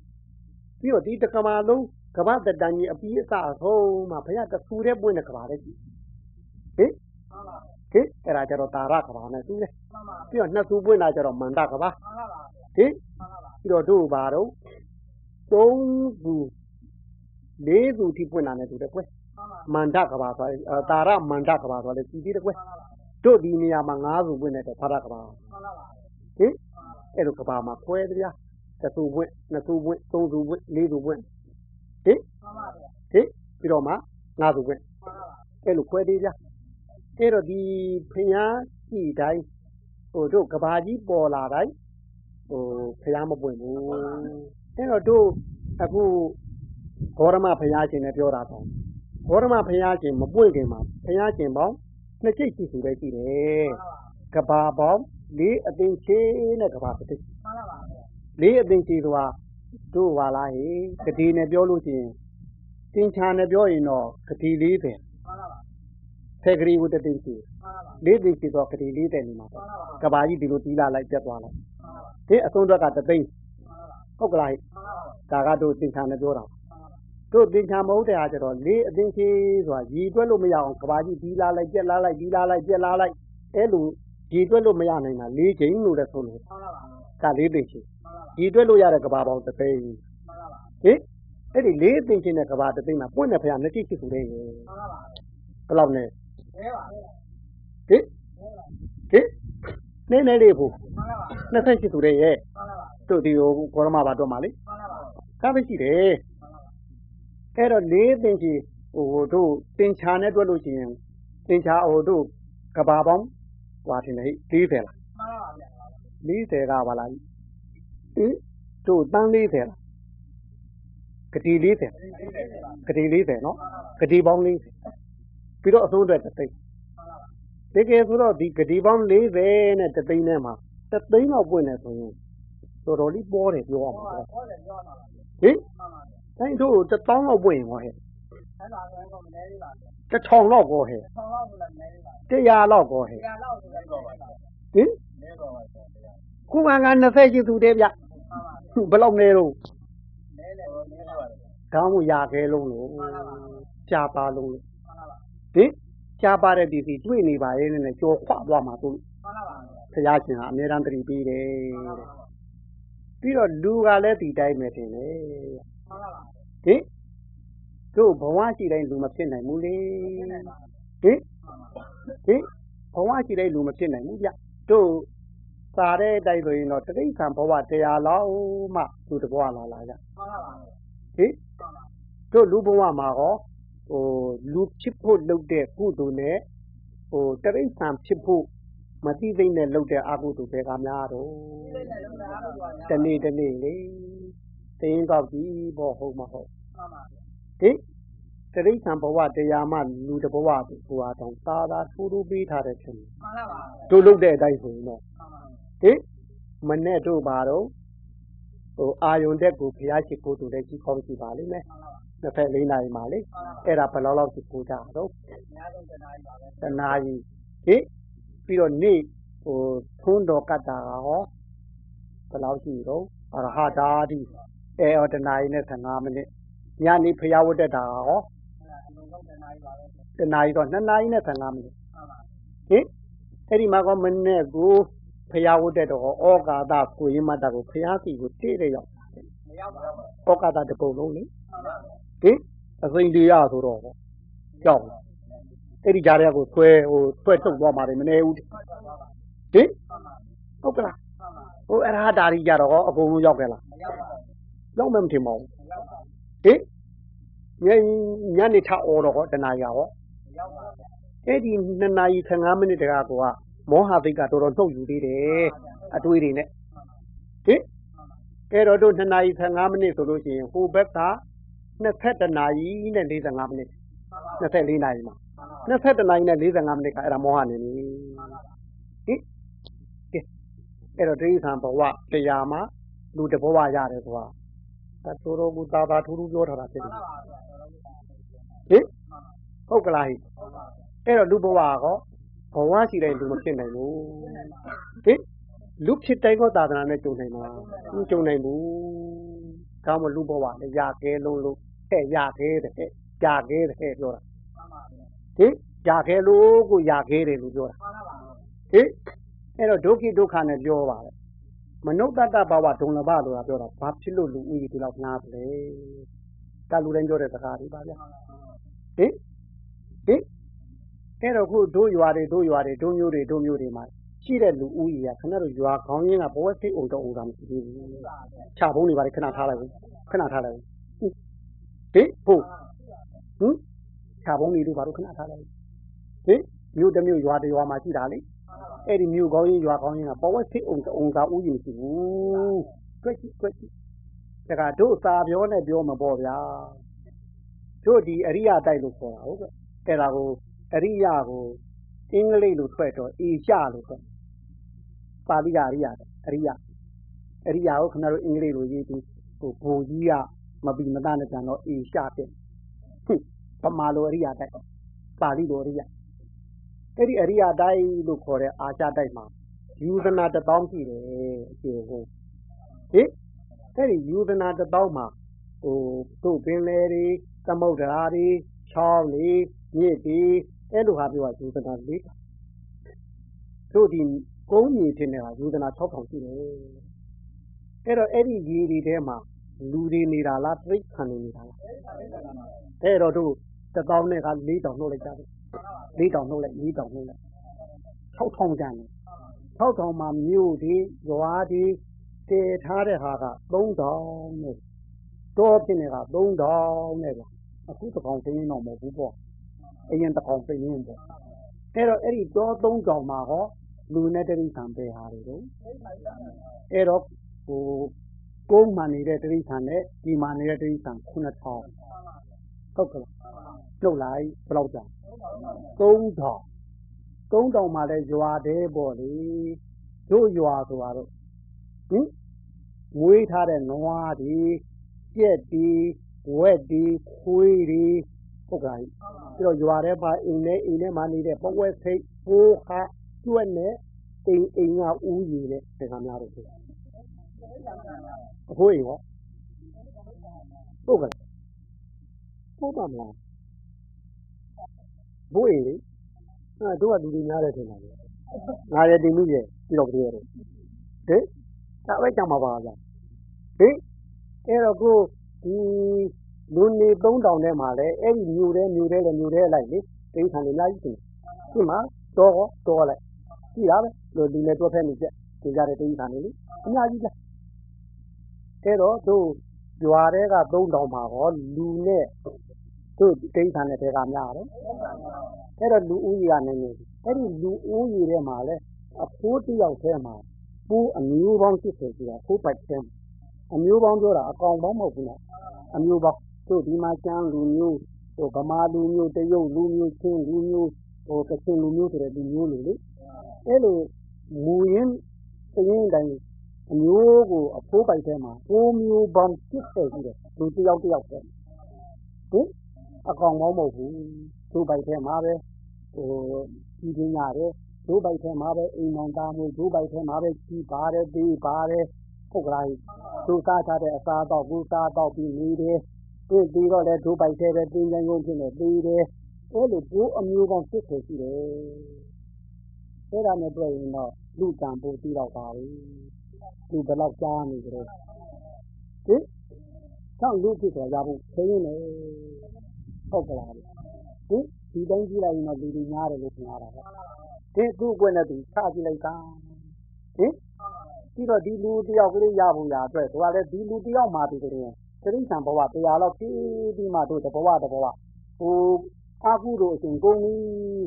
A: ပြီးတော့ဒီတက္ကမလုံးကမ္ဘာတတန်ကြီးအပြီးအစအဆုံးမှာဘုရားတဆူတဲ့ပွင့်တဲ့ကဘာလည်းရှိ ဟင်ဟင်အဲ့ဒါကြတော့တာရကဘာနဲ့သူလေပြီးတော့နှစ်ဆူပွင့်တာကြတော့မန္တကဘာဟင်ပြီးတော့တို့ဘာတော့သုံးခုလေးခုထိပွင့်တာနဲ့တူတယ်ကွယ်မန္တကဘာဆိုတာတာရမန္တကဘာဆိုတာလေကြည့်ပြီးတယ်ကွယ်တို့ဒီနေရာမှာ၅ခုပွင့်တဲ့ဖရကဘာဟင်အဲ့လိုကဘာမှာခွဲတယ်ဗျာတဆူပွင့်နှစ်ဆူပွင့်သုံးဆူပွင့်လေးဆူပွင့်ဟင်ဟင်ပြီးတော့မှငါးဆူပွင့်အဲ့လိုခွဲသေးဗျာ အဲ့တော့ဒီဖျားကြည့်တိုင်းဟိုတို့ကဘာကြီးပေါ်လာတိုင်းဟိုဖျားမပွင့်ဘူးအဲ့တော့တို့အခုဘောရမဖျားရှင်နဲ့ပြောတာပေါ့ဘောရမဖျားရှင်မပွင့်ခင်မှာဖျားရှင်ပေါင်းနှစ်ကျိတ်ရှိသူပဲရှိတယ်ကဘာပေါင်းလေးအသိချင်းနဲ့ကဘာတစ်သိလေးအသိချင်းဆိုတာတို့ပါလားဟေဂတိနဲ့ပြောလို့ရှိရင်တင်ချာနဲ့ပြောရင်တော့ဂတိ40 ဆယ်ဂရီကိုတသိရှိလေးသိရှိတော့ဂတိ40နေမှာပေါ့ကဘာကြီးဒီလိုတီးလာလိုက်ပြတ်သွားလိုက်ဒီအဆုံးအတွက်ကတသိဟုတ်ကလားဒါကတို့တင်ချာနဲ့ပြောတာတို့တင်ချာမဟုတ်တဲ့ဟာကျတော့လေးအသိရှိဆိုတာရည်တွက်လို့မရအောင်ကဘာကြီးတီးလာလိုက်ပြက်လာလိုက်တီးလာလိုက်ပြက်လာလိုက်အဲ့လိုရည်တွက်လို့မရနိုင်တာလေးချိန်လို့လည်းဆုံးလို့ကလေးသိရှိရည်တွက်လို့ရတဲ့ကဘာပေါင်းတစ်သိန်းဟင်အဲ့ဒီလေးသိချင်းတဲ့ကဘာတစ်သိန်းမှာပွင့်တဲ့ဖရာနှစ်တိရှိသူလေးရေဘယ်လောက်နဲ့ ဟင်ဟင်နေနေလေးဖို့နှစ်ဆက်ရှိသူလေးရဲ့တို့ဒီဟိုကောရမဘာတော့မှာလေကားပဲရှိတယ်အဲ့တော့လေးသိချင်းဟိုတို့တင်ချာနဲ့တွက်လို့ရှိရင်တင်ချာဟိုတို့ကဘာပေါင်းဟွာတင်လေ40လား40ကပါလားဟင်တို့တန်း40လားဂတိ40ဂတိ40နော်ဂတိပေါင်း40 ပြီးတော့အဆုံးအတွက်တသိန်းတကယ်ဆိုတော့ဒီဂတိပေါင်း40နဲ့တသိန်းနဲ့မှာတသိန်းတော့ပွင့်နေဆိုရင်တော်တော်လေးပေါ်တယ်ပြောရမှာပေါ့ဟင်တိုင်းတို့တပေါင်းတော့ပွင့်ရင်ဟောဟဲ့တထောင်တော့ကောဟဲ့တရားတော့ကောဟဲ့ဟင်ခုမှက20ရှိသူတည်းဗျဘယ်လောက်နေတော့ကောင်းမှုရခဲလုံးလို့ကြာပါလုံးလို့ ဟင်ကြာပါတဲ့ဒီစီတွေ့နေပါရဲ့နဲ့ကြော်ခွသွားမှာတို့ဘုရားရှင်ကအမြဲတမ်းတတိပေးတယ်ပြီးတော့လူကလည်းဒီတိုင်းပဲတင်လေဟင်တို့ဘဝရှိတိုင်းလူမဖြစ်နိုင်ဘူးလေဟင်ဟင်ဘဝရှိတိုင်းလူမဖြစ်နိုင်ဘူးဗျတို့စာတဲ့အတိုင်းဆိုရင်တော့တိဋ္ဌံဘဝတရားလောက်မှသူတဘဝလာလာကြဟင်တို့လူဘဝမှာဟောဟို လူဖြစ်ဖို့လုပ်တဲ့ ကုသိုလ်နဲ့ဟိုတရိစ္ဆာန်ဖြစ်ဖို့ မသိသိနဲ့လုပ်တဲ့ အကုသိုလ်ပဲကများတော့တနေ့တနေ့လေတင်းကောက်ကြည့်ပေါ့ ဟုတ်မဟုတ်ဟင်တရိစ္ဆာန်ဘဝတရားမှ လူတဘဝဟိုဟာတောင် သာသာထိုးထိုးပေးထားတဲ့ဖြစ်နေတို့လုပ်တဲ့အတိုင်းဆိုရင်တော့ဟင်မနဲ့တို့ပါတော့ဟိုအာယုန်တက်ကို ဘုရားရှိခိုးသူလည်းကြီးကောင်းကြည့်ပါလိမ့်မယ် 24နာရီမှာလေအဲ့ဒါဘယ်လောက်လောက်ရှိခိုးကြတော့တနာရီဟင်ပြီးတော့နေ့ဟိုသွန်းတော်ကတ်တာကဟောဘယ်လောက်ရှိတော့အရဟတာတိအဲဟောတနာရီနဲ့15မိနစ်ညနေဖျားဝတ်တက်တာကဟောတနာရီတော့2နာရီနဲ့15မိနစ်ဟင်အဲ့ဒီမှာကမနေ့ကိုဖျားဝတ်တက်တော့ဩကာသကိုရင်းမတ်တာကိုဖျားစီကိုတိတဲ့ရောက်မရောက်ပါဘူးဩကာသတပုံလုံးလေ ဟင်အစိမ့်တရားဆိုတော့ကြောက်အဲ့ဒီကြားထဲကိုဆွဲဟိုဆွဲထုတ်သွားမှာမနေဘူးဟင်ဟုတ်ကလားဟိုအရဟတာကြီးကြတော့အကုန်လုံးရောက်ခဲ့လားရောက်မှမထင်ပါဘူးဟင်ညညနေထအော်တော့ဟောတနာရီဟောအဲ့ဒီ2နာရီ15မိနစ်တကားကမောဟသိကတော်တော်နှုတ်ယူသေးတယ်အတွေးတွေနဲ့ဟင်အဲ့တော့တို့2နာရီ15မိနစ်ဆိုလို့ရှိရင်ဟိုဘက်က 21နာရီနဲ့45မိနစ်24နာရီမှာ21နာရီနဲ့45မိနစ်ကအဲ့ဒါမောဟနေပြီဟင်ကဲအဲ့တော့ဒိဋ္ဌံဘဝတရားမှာလူတဘဝရတယ်ဆိုတာဒါတော်တော်ကိုသာသာထူးထူးပြောထားတာဖြစ်
B: မှ
A: တယ်
B: န်ပါဗျာတော်တော်
A: ဟ
B: လေး
A: င်ဟုတ်ကလားဟိ
B: ဟုတ်ပါဗျာ
A: အဲ့တော့လူဘဝကောဘဝရှိတိုင်းလူမဖြစ်နိုင်ဘူး
B: နိုင်ပါ
A: ဟင်လူဖြစ်တိုင်းကောသာသနာနဲ့ကြုံနိုင်မှာမကြုံနိုင်ဘူးကောင်းမလူဘဝလည်းရခဲလုံးလို့ ဟဲ့ရခဲတဲ့ဟဲ့ရခဲတဲ့ဟဲ့ပြောတာ
B: မှန်ပါဗျာ
A: ဟင်ရခဲလို့ကိုရခဲတယ်လို့ပြောတာ
B: မှန်ပါဗျာ
A: ဟင်အဲ့တော့ဒုက္ခိဒုက္ခနဲ့ပြောပါလေမနုဿတ္တဘဝဒုံလဘဆိုတာပြောတာဘာဖြစ်လို့လူဦးကြီးဒီလောက်များသလဲကလူတိုင်းပြောတဲ့စကားတွေပါဗျာဟင်ဟင်အဲ့တော့ခုတို့ရွာတွေတို့ရွာတွေတို့မျိုးတွေတို့မျိုးတွေမှာရှိတဲ့လူဦးကြီးကခဏတော့ရွာခေါင်းရင်းကဘဝစိတ်အောင်တော့အောင်တာမရှိသေးဘူးခြာဘုံတွေပါလေခဏထားလိုက်ဘူးခဏထားလိုက်ဘူး ဟင်ဟုတ်ဟင်ခြာဘုံတွေတို့ပါတော့ခဏထားလိုက်ဟင်မြို့တစ်မြို့ရွာတစ်ရွာမှာရှိတာလေအဲ့ဒီမြို့ကောင်းကြီးရွာကောင်းကြီးကပဝက်စိတ်အောင်အောင်သာဥယျာဉ်ရှိဘူးတွက်ကြည့်တွက်ကြည့်ဒါကတို့စာပြောနဲ့ပြောမှာပေါ့ဗျာတို့ဒီအရိယတိုက်လို့ခေါ်တာဟုတ်ကဲ့အဲ့ဒါကိုအရိယကိုအင်္ဂလိပ်လိုထွက်တော့အေရှလို့ထွက်ပါဠိကအရိယအရိယအရိယကိုခဏတို့အင်္ဂလိပ်လိုရေးပြီးဟိုဘိုလ်ကြီးက မပီမတနဲ့ကြံတော့အေရှတဲ့ဟင်ဗမာလိုအရိယတိုက်ပါဠိလိုအရိယအဲ့ဒီအရိယာတိုင်းလို့ခေါ်တဲ့အာရှတိုက်မှာယူဇနာတစ်ပေါင်းရှိတယ်အကျေဟုတ်ဟင်အဲ့ဒီယူဇနာတစ်ပေါင်းမှာဟိုတို့ပင်လေတွေသမုဒ္ဒရာတွေချောင်းတွေမြစ်တွေအဲ့လိုဟာပြောတာယူဇနာလေးပါတို့ဒီကုန်းကြီးဖြစ်နေတာယူဇနာ6000ရှိတယ်အဲ့တော့အဲ့ဒီရေတွေထဲမှာ လူတွေနေတာလားတိရစ္ဆာန်တွေနေတာလားအဲ့တော့တို့တစ်ပေါင်းနဲ့က4000နှုတ်လိုက်ကြတယ်လေးတောင်နှုတ်လိုက်လေးတောင်နှုတ်လိုက်6000ကျန်တယ်6000မှာမြို့တွေရွာတွေတည်ထားတဲ့ဟာက3000နဲ့တော့ဖြစ်နေတာ3000နဲ့ဗျအခုတစ်ကောင်သိရင်တော့မဟုတ်ဘူးပေါ့အရင်တစ်ကောင်သိရင်ပေါ့အဲ့တော့အဲ့ဒီတော့3000မှာဟောလူနဲ့တရိษံပဲဟာတွေတော့အဲ့တော့ဟို ကုန်းမှနေတဲ့တရိษံနဲ့ဒီမှနေတဲ့တရိษံ9000ဟုတ်ကဲ့ကျုပ်လိုက်ဘယ်လောက်ကြာ3000 3000မှာလဲရွာသေးပေါ့လေတို့ရွာဆိုတာတော့ဟင်မွေးထားတဲ့နွားတွေကြက်တွေဝက်တွေခွေးတွေဟုတ်ကဲ့ပြီးတော့ရွာထဲမှာအိမ်နဲ့အိမ်ထဲမှာနေတဲ့ပဝက်စိတ်ပိုးဟာကျွက်နဲ့အိမ်အိမ်ကဥရည်တဲ့တခါများတော့ဖြစ် အဖိုးအိမ်ဟောဟုတ်ကဲ့ဟုတ်ပါမလားဘိုးအိမ်လေအဲတို့ကလူတွေများတယ်ထင်တာလေငါရတင်မှုရဲ့ပြီးတော့ပြောရတယ်ဟင်ဒါပဲကြမှာပါဗျာဟင်အဲ့တော့ကိုဒီလူနေ3000ထဲမှာလဲအဲ့ဒီမြို့ထဲမြို့ထဲလည်းမြို့ထဲလိုက်လေတိခံလေအများကြီးတင်ဒီမှာတော့တော့လိုက်ကြည့်ရပဲလူလူနဲ့တွဲဖက်နေချက်သင်ကြတဲ့တိခံလေလေအများကြီးလား အဲ့တော့တို့ရွာထဲက3000မှာဟောလူနဲ့တို့တိခံတဲ့တဲကများတယ်အဲ့တော့လူဦးရေကနေနေပြီအဲ့ဒီလူဦးရေထဲမှာလဲအဖိုးတစ်ယောက်ထဲမှာပိုးအမျိုးပေါင်း80ရှိတာဖိုးပိုက်ထဲမှာအမျိုးပေါင်းပြောတာအကောင်ပေါင်းမဟုတ်ဘူးနော်အမျိုးပေါင်းတို့ဒီမှာကျန်းလူမျိုးဟိုဗမာလူမျိုးတရုတ်လူမျိုးချင်းလူမျိုးဟိုကချင်လူမျိုးဆိုတဲ့လူမျိုးတွေလေအဲ့လိုမူရင်းသရင်တိုင်း အမျိုးကို အဖိုးပိုက်ထဲမှာပိုးမျိုးပေါင်း80ရှိတယ် လူတစ်ယောက်တစ်ယောက်ထဲမှာ ဟင် အကောင်ပေါင်း မဟုတ်ဘူး တို့ပိုက်ထဲမှာပဲဟိုကြီးပင်ရတယ်ဒိုးပိုက်ထဲမှာပဲ အိမ်အောင်သားမွေးဒိုးပိုက်ထဲမှာပဲ ကြီးပါတယ် သေးပါတယ် ဟုတ်ကလားဒိုးစားထားတဲ့ အစားတော့ဘူးစားတော့ပြီးနေတယ်ဒီပြီးတော့လည်းဒိုးပိုက်ထဲပဲတင်းကျန်းကုန်ဖြစ်နေသေးတယ် အဲ့လိုဘိုးအမျိုးပေါင်းစစ်ခေရှိတယ် အဲ့ဒါနဲ့တွေ့ရင်တော့ လူတန်ဖို့ပြီးတော့ပါပြီ လူဘယ်လောက်ကြားနေကြလဲဟင်ဆောင်းလူဖြစ်တော့ရဖို့ခင်းနေဟုတ်ကလားဟင်ဒီတိုင်းကြည့်လိုက်ရင်တော့လူတွေများတယ်လို့ထင်ရတာပဲဒီသူ့အကွက်နဲ့သူချကြည့်လိုက်တာဟင်ပြီးတော့ဒီလူတယောက်ကလေးရဖို့ရအတွက်သူကလည်းဒီလူတယောက်မှဒီကလေးသတိဆံဘဝတရားလောက်ပြီးပြီးမှတို့တဘဝတဘဝဟိုအာကုတို့အရှင်ကုန်ပြီ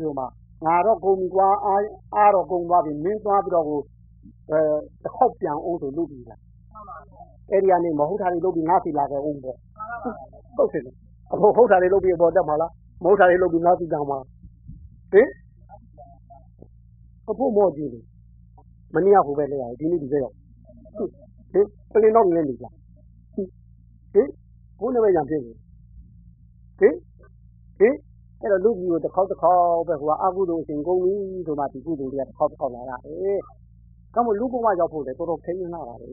A: ဆိုမှငါတော့ကုန်ပြီကွာအာအာတော့ကုန်သွားပြီမင်းသွားပြီးတော့ဟိုအဲ တစ်ခေါက်ပြန်အောင်ဆိုလုပ်ပြီလားအဲ့ဒီကနေမဟုတ်တာတွေလုပ်ပြီးငါစီလာခဲ့အောင်ပေါ့ဟုတ်တယ်အဖို့ဟုတ်တာတွေလုပ်ပြီးပေါ်တက်မှာလားမဟုတ်တာတွေလုပ်ပြီးငါစီတောင်မှာဟင်အဖို့မော့ကြည့်လေမနေ့ကဟိုပဲလဲရတယ်ဒီနေ့ဒီပဲရောက်ဟင်ပလင်းတော့ငင်းနေကြဟဟင်ဘုန်းနမညာဖြစ်နေဟင်ဟင်အဲ့တော့လူကြီးကိုတစ်ခေါက်တစ်ခေါက်ပဲဟိုကအကုသိုလ်အစဉ်ကုန်ပြီဆိုမှဒီကုသိုလ်တွေကတစ်ခေါက်တစ်ခေါက်လာရတယ် ကမလူဘဝရောက်ဖို့လေတော်တော်ခင်းနေလာပါလေ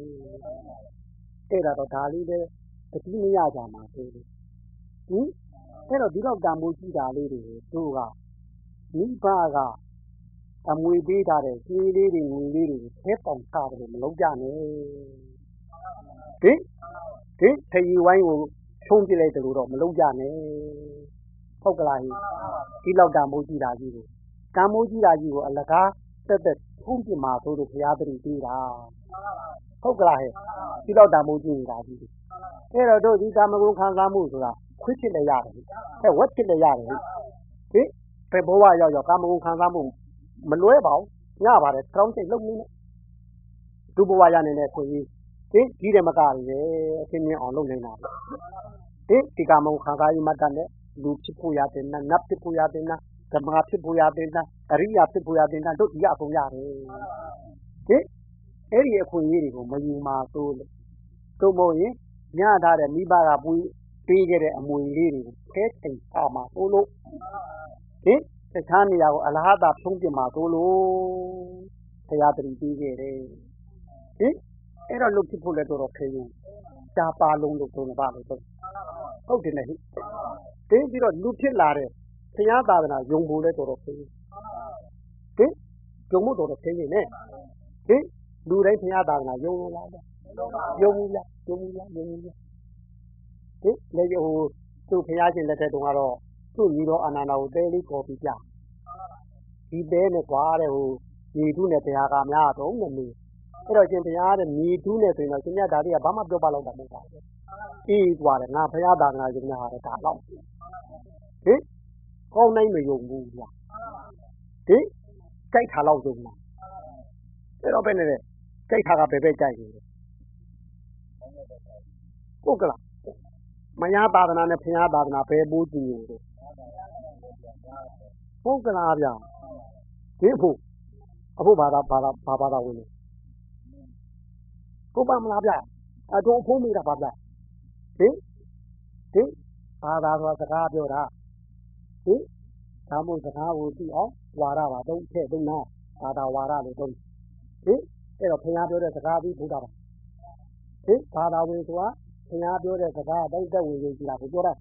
A: အဲ့ဒါတော့ဒါလေးပဲတတိမရကြမှာဆိုလို့ဟင်အဲ့တော့ဒီတော့တန်မိုးကြည့်တာလေးတွေတို့ကမိဘကအမွေပေးထားတဲ့ကျွေးလေးတွေငွေလေးတွေဆဲပေါင်ချတယ်မလုပ်ကြနဲ့ဟင်ဟင်ထရီဝိုင်းကိုချုံးပြလိုက်တယ်လို့တော့မလုပ်ကြနဲ့ဟုတ်ကလားဟိဒီလောက်တန်မိုးကြည့်တာကြီးကိုတန်မိုးကြည့်တာကြီးကိုအလကားတက်တက် ထုံးပြမှာဆိုလို့ဘုရားတတိပေးတာဟုတ်ကလားဟဲ့ဒီလောက်တန်မိုးကြည့်နေတာကြီးအဲ့တော့တို့ဒီကာမဂုဏ်ခံစားမှုဆိုတာခွင့်ဖြစ်လည်းရတယ်ဟဲ့ဝက်ဖြစ်လည်းရတယ်ဟိဟင်ဘယ်ဘဝရောက်ရောက်ကာမဂုဏ်ခံစားမှုမလွဲပါဘူးညပါတယ်ကောင်းစိတ်လုံးနေနဲ့ဒုဘဝရနေတဲ့ခွင့်ကြီးဟင်ကြီးတယ်မကရည်အသိမြင်အောင်လုပ်နေတာဟင်ဒီကာမဂုဏ်ခံစားရမှတတ်တဲ့လူဖြစ်ဖို့ရတယ်နတ်ဖြစ်ဖို့ရတယ်န ဓမ္မဖြစ်ဖို့ရတယ်နအရိယာဖြစ်ဖို့ရတယ်နတို့ဒီအကုန်ရတယ်ဟင်အဲ့ဒီအခွင့်အရေးတွေကိုမယူမှာသို့လို့တို့မို့ရင်ညထားတဲ့မိဘကပွေးပေးခဲ့တဲ့အမွေလေးတွေကိုဖဲထိန်ပါမှာသို့လို့ဟင်တခြားနေရာကိုအလားတာဖြုံးပြမှာသို့လို့တရားတရီပေးခဲ့တယ်ဟင်အဲ့တော့လုတ်ဖြစ်ဖို့လည်းတော်တော်ခဲရင်ရှားပါလုံးလို့သုံးပါလို့ဟုတ်တယ်နဲ့ဟိတင်းပြီးတော့လူဖြစ်လာတဲ့ ဘုရားသာသနာယုံဖို့လည်းတော်တော်ခဲရင်ဟင်ယုံမှုတော်တော်ခဲရင်နဲ့ဟင်လူတိုင်းဘုရားသာသနာယုံလို့လားယုံဘူးလားယုံဘူးလားယုံဘူးလားဟင်လေဟိုသူ့ဘုရားရှင်လက်ထက်တုန်းကတော့သူ့ညီတော်အာနန္ဒာကိုတဲလေးပေါ်ပြီးပြဒီတဲနဲ့ကွာတဲ့ဟိုညီထုနဲ့တရားကများတော့နဲ့နေအဲ့တော့ရှင်ဘုရားတဲ့ညီထုနဲ့ဆိုရင်တော့ရှင်မြတ်ဒါတွေကဘာမှပြောပါတော့တာမဟုတ်ပါဘူးအေးကွာတယ်ငါဘုရားသာသနာရှင်များဟာတဲ့ဒါတော့ဟင် ကောင်းနိုင်မယုံဘူးဗျာဟင်ကြိုက်တာတော့ယုံလားအဲ့တော့ဘယ်နဲ့လဲကြိုက်တာကဘယ်ဘက်ကြိုက်နေလဲဟုတ်ကလားမညာသာသနာနဲ့ဘုရားသာသနာဘယ်ပိုးကြည့်နေလဲဟုတ်ကလားဗျာဒီဖို့အဖို့ဘာသာဘာသာဘာဘာသာဝင်လဲကိုပါမလားဗျာအတော်ဖုံးမိတာပါဗျာဟင်ဟင်ဘာသာဆိုတာစကားပြောတာ ဟင်ဒါမို့စကားကိုသိအောင်ဝါရပါတော့ထည့်သုံးတာဘာသာဝါရလို့သုံးဟင်အဲ့တော့ဘုရားပြောတဲ့စကားပြီးဘုရားပါဟင်ဘာသာဝင်ဆိုတာဘုရားပြောတဲ့စကားတိုင်းတက်ဝင်ကြည့်တာကိုပြောတာ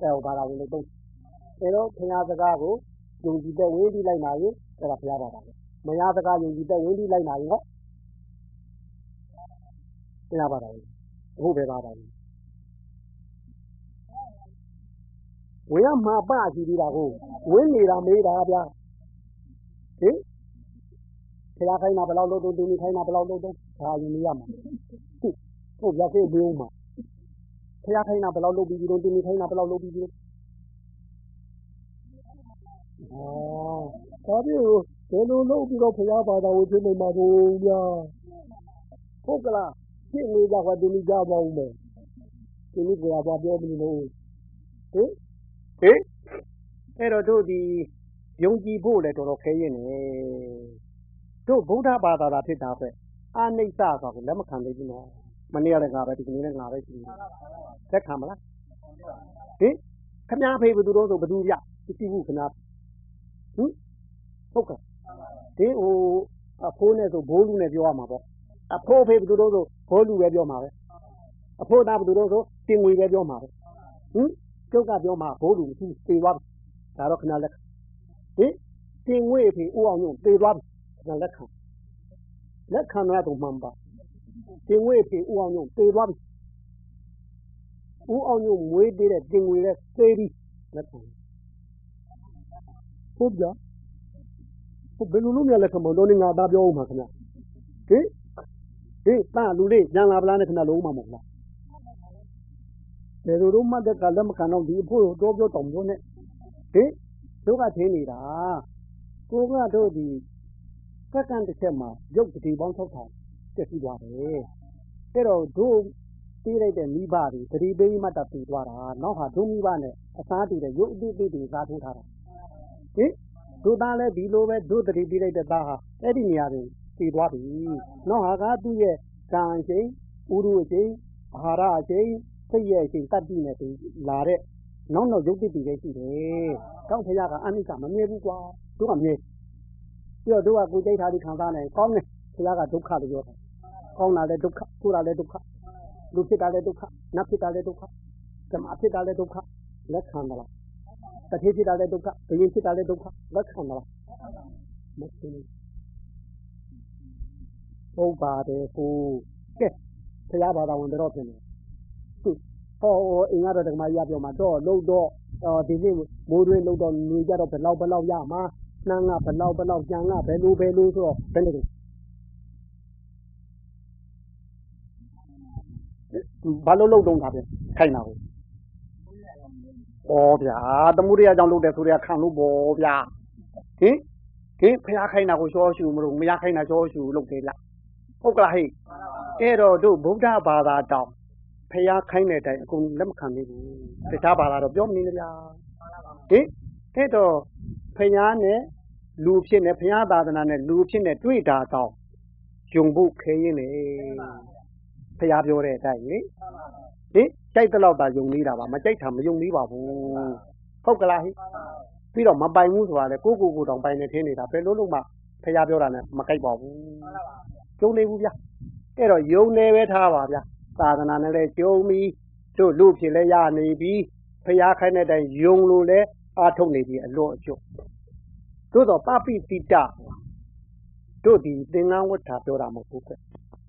A: အဲ့ဟိုဘာသာဝင်လို့သုံးအဲ့တော့ဘုရားစကားကိုယုံကြည်တဲ့ဝင်းပြီးလိုက်နာရင်အဲ့ဒါဘုရားပါပါမရစကားယုံကြည်တဲ့ဝင်းပြီးလိုက်နာရင်ဟောဘုရားပါတာအခုပဲပါတာ ဝင်ရမှာပကြည့်ပြီးတာကိုဝင်းနေတာမေးတာဗျာဟင်ဘုရားခိုင်းတာဘယ်လောက်လို့တုံးတင်းခိုင်းတာဘယ်လောက်လို့တုံးဒါယူနေရမှာဟုတ်ဗျာခေဘုံမှာဘုရားခိုင်းတာဘယ်လောက်လုပ်ပြီးပြီးတော့တင်းခိုင်းတာဘယ်လောက်လုပ်ပြီးပြီးအော်ဒါပြီးဘယ်လိုလုပ်ပြီးတော့ဘုရားဘာသာကိုသိနေမှာဘုရားဟုတ်ကလားဖြစ်နေကြခွာတင်းကြပါဦးမယ်ဒီနေ့ကဘာပြောမလို့ဟင် ဟင်အဲ့တော့တို့ဒီယုံကြည်ဖို့လည်းတော်တော်ခဲရင်နေတို့ဗုဒ္ဓဘာသာသာဖြစ်တာပဲအာနိစ္စဆိုတာကိုလက်မခံသေးဘူးနော်မနေ့ကလည်းငါပဲဒီကနေ့လည်းငါပဲရှိတယ်လက်ခံမလားဟင်ခမည်းဖေးဘယ်သူတော့ဆိုဘယ်သူပြသိဘူးခမည်းဟင်ဟုတ်ကဲ့ဒီဟိုအဖိုးနဲ့ဆိုဘိုးလူနဲ့ပြောရမှာပေါ့အဖိုးဖေးဘယ်သူတော့ဆိုဘိုးလူပဲပြောမှာပဲအဖိုးသားဘယ်သူတော့ဆိုတင်ငွေပဲပြောမှာပဲဟင် ကျုပ်ကပြောမှာဘိုးလူမရှိသေသွားပြီဒါတော့ခဏလက်ဟင်တင်ငွေဖေးဦးအောင်ညုံသေသွားပြီခဏလက်ခံလက်ခံရတော့မှန်ပါတင်ငွေဖေးဦးအောင်ညုံသေသွားပြီဦးအောင်ညုံမွေးပေးတဲ့တင်ငွေလဲသေပြီလက်ခံဟုတ်ကြဟုတ်ဘယ်လိုလုပ်ရလဲခမတော့နေငါသားပြောဦးမှာခင်ဗျဟင်ဟေးတာလူလေးညံလာပလားနဲ့ခဏလုံးမှာမဟုတ်လား ဘယ်လိုတော့မှတ်တဲ့ကလက်မခံတော့ဒီအဖို့တော့ပြောတောင်ပြောနဲ့ဟင်တို့ကထင်းနေတာကိုကတော့ဒီစက္ကန့်တစ်ချက်မှာရုပ်တတိပေါင်း6000တက်ပြီးသွားတယ်အဲ့တော့တို့ပြေးလိုက်တဲ့မိဘတွေတတိပေးမှတ်တာပြီးသွားတာနောက်ဟာတို့မိဘနဲ့အစားတူတဲ့ရုပ်အတိအသေးတွေစားထိုးထားတာဟင်တို့သားလည်းဒီလိုပဲတို့တတိပေးလိုက်တဲ့သားဟာအဲ့ဒီနေရာတွေတည်သွားပြီနောက်ဟာကသူ့ရဲ့ကံအချိန်ဥရုအချိန်အာဟာရအချိန် စိတ်ရဲ့အချိန်တတ်တိနဲ့သူလာတဲ့နောက်နောက်ရုပ်တည်တည်ပဲရှိတယ်။ကောင်းဖရာကအနိစ္စမမြဲဘူးကွာ။တို့ကမြဲ။ပြီးတော့တို့ကကိုယ်ကြိတ်ထားပြီးခံစားနေကောင်းတယ်ဖရာကဒုက္ခလို့ပြောတယ်။ကောင်းတာလည်းဒုက္ခကိုယ်တာလည်းဒုက္ခလူဖြစ်တာလည်းဒုက္ခနတ်ဖြစ်တာလည်းဒုက္ခဓမ္မဖြစ်တာလည်းဒုက္ခလက်ခံမလား။တတိဖြစ်တာလည်းဒုက္ခဘယင်ဖြစ်တာလည်းဒုက္ခလက်ခံမလား။မသိဘူး။ဟုတ်ပါတယ်ကိုကဲဖရာဘာသာဝင်တော့ပြင်တယ်။သူ ဟောအင်္ဂါတော်ဓမ္မကြီးပြောမှာ တော့လို့တော့အော်ဒီနေ့မိုးတွင်းလို့တော့နေကြတော့ ဘယ်လောက်ဘယ်လောက်ရမှာ နှမ်းက ဘယ်လောက်ဘယ်လောက် ကြံက ဘယ်လိုဘယ်လိုဆိုတော့ ဘယ်လိုဘာလို့လုံတုံးတာပြန်ခိုင်းတာကိုဩဗျာတမှုရရကြောင့်လုပ်တယ်ဆိုရခံလို့ပေါ့ဗျာဟင်ဟင်ဖះခိုင်းတာကိုရှောရှူမလို့မရခိုင်းတာရှောရှူလုပ်တယ်လားဟုတ်ကလားဟဲ့အဲ့တော့တို့ဗုဒ္ဓဘာသာတောင် ဖះခိုင်းတဲ့အတိုင်းအကုန်လက်မခံသေးဘူးတခြားဘာသာတော့ပြောမနေကြဗျာဟင်အဲ့တော့ဖះနဲ့လူဖြစ်နေဖះသာသနာနဲ့လူဖြစ်နေတွေ့တာတောင်ယုံဖို့ခဲရင်းနေဖះပြောတဲ့အတိုင်းလေဟင်ကြိုက်တဲ့လောက်သာယုံနေတာပါမကြိုက်တာမယုံသေးပါဘူးဟုတ်ကလားဟိပြီးတော့မပိုင်ဘူးဆိုတာလေကိုကိုကိုတောင်ပိုင်နေထင်းနေတာဘယ်လိုလုပ်မှဖះပြောတာနဲ့မကြိုက်ပါဘူးယုံနေဘူးဗျာအဲ့တော့ယုံနေပဲထားပါဗျာ သာသနာနဲ့လည်းကြုံပြီးတို့လူဖြစ်လဲရနေပြီးဖះခိုင်းတဲ့အတိုင်းယုံလို့လဲအားထုတ်နေပြီအလွတ်အကျွတ်တို့တော့ပပိတိတတို့ဒီသင်္ကန်းဝဋ္ဌာပြောတာမဟုတ်ဘူးက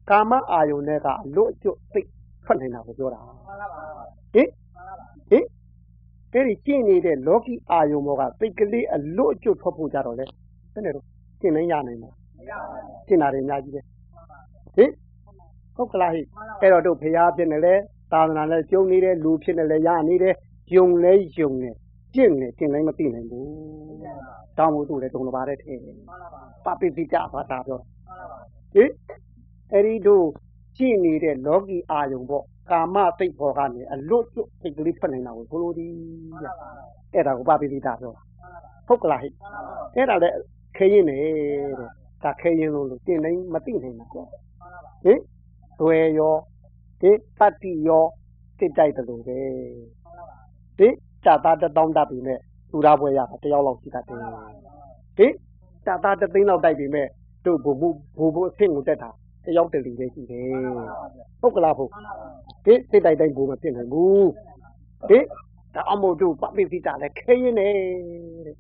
A: ကာမအာယုန်နဲ့ကအလွတ်အကျွတ်သိထွက်နေတာကိုပြောတာဟင်ဟင်အဲ့ဒီကျင့်နေတဲ့လောကီအာယုံဘောကစိတ်ကလေးအလွတ်အကျွတ်ထွက်ဖို့ကြတော့လေဘယ်နဲ့တော့ကျင့်နိုင်ရနိုင်မလားကျင့်တာတွေအများကြီးပဲဟင် ဟုတ်ကလားဟိအဲ့တော့တို့ဖရာဖြစ်နေလဲသာသနာနဲ့ကျုံနေတယ်လူဖြစ်နေလဲရနေတယ်ယုံလဲယုံနေကျင့်နေကျင့်နိုင်မသိနိုင်ဘူးတောင်းဖို့သူ့လည်းတုံလပါတဲ့ထဲပပိတိတဘာသာပြောဟင်အဲ့ဒီတို့ကျင့်နေတဲ့လောကီအာယုံပေါ့ကာမသိတ်ပေါ်ကနေအလွတ်ကျွတ်စိတ်ကလေးထွက်နေတာကိုဆိုလိုသည်ဗျအဲ့ဒါကိုပပိတိတာပြောဟုတ်ကလားဟိအဲ့ဒါလည်းခဲရင်နေတဲ့ဒါခဲရင်လို့လို့တင်နိုင်မသိနိုင်ဘူးဟင် သွဲရောဟင်တတ္တိရောစိတ်တိုက်တယ်လို့ပဲဟင်ဇာတာတတောင်းတတ်ပြီမဲ့သူရပွဲရတာတယောက်လောက်ရှိတတ်တယ်ဟင်ဇာတာတသိန်းလောက်တိုက်ပြီမဲ့တို့ဘုံဘုံဘုံဘုံအဆင့်ကိုတက်တာတယောက်တလူပဲရှိတယ်ဟုတ်ကလားဖို့ဟင်စိတ်တိုက်တိုင်းဘုံမဖြစ်နိုင်ဘူးဟင်ဒါအမို့တို့ပပိစိတာလည်းခဲရင်နေတဲ့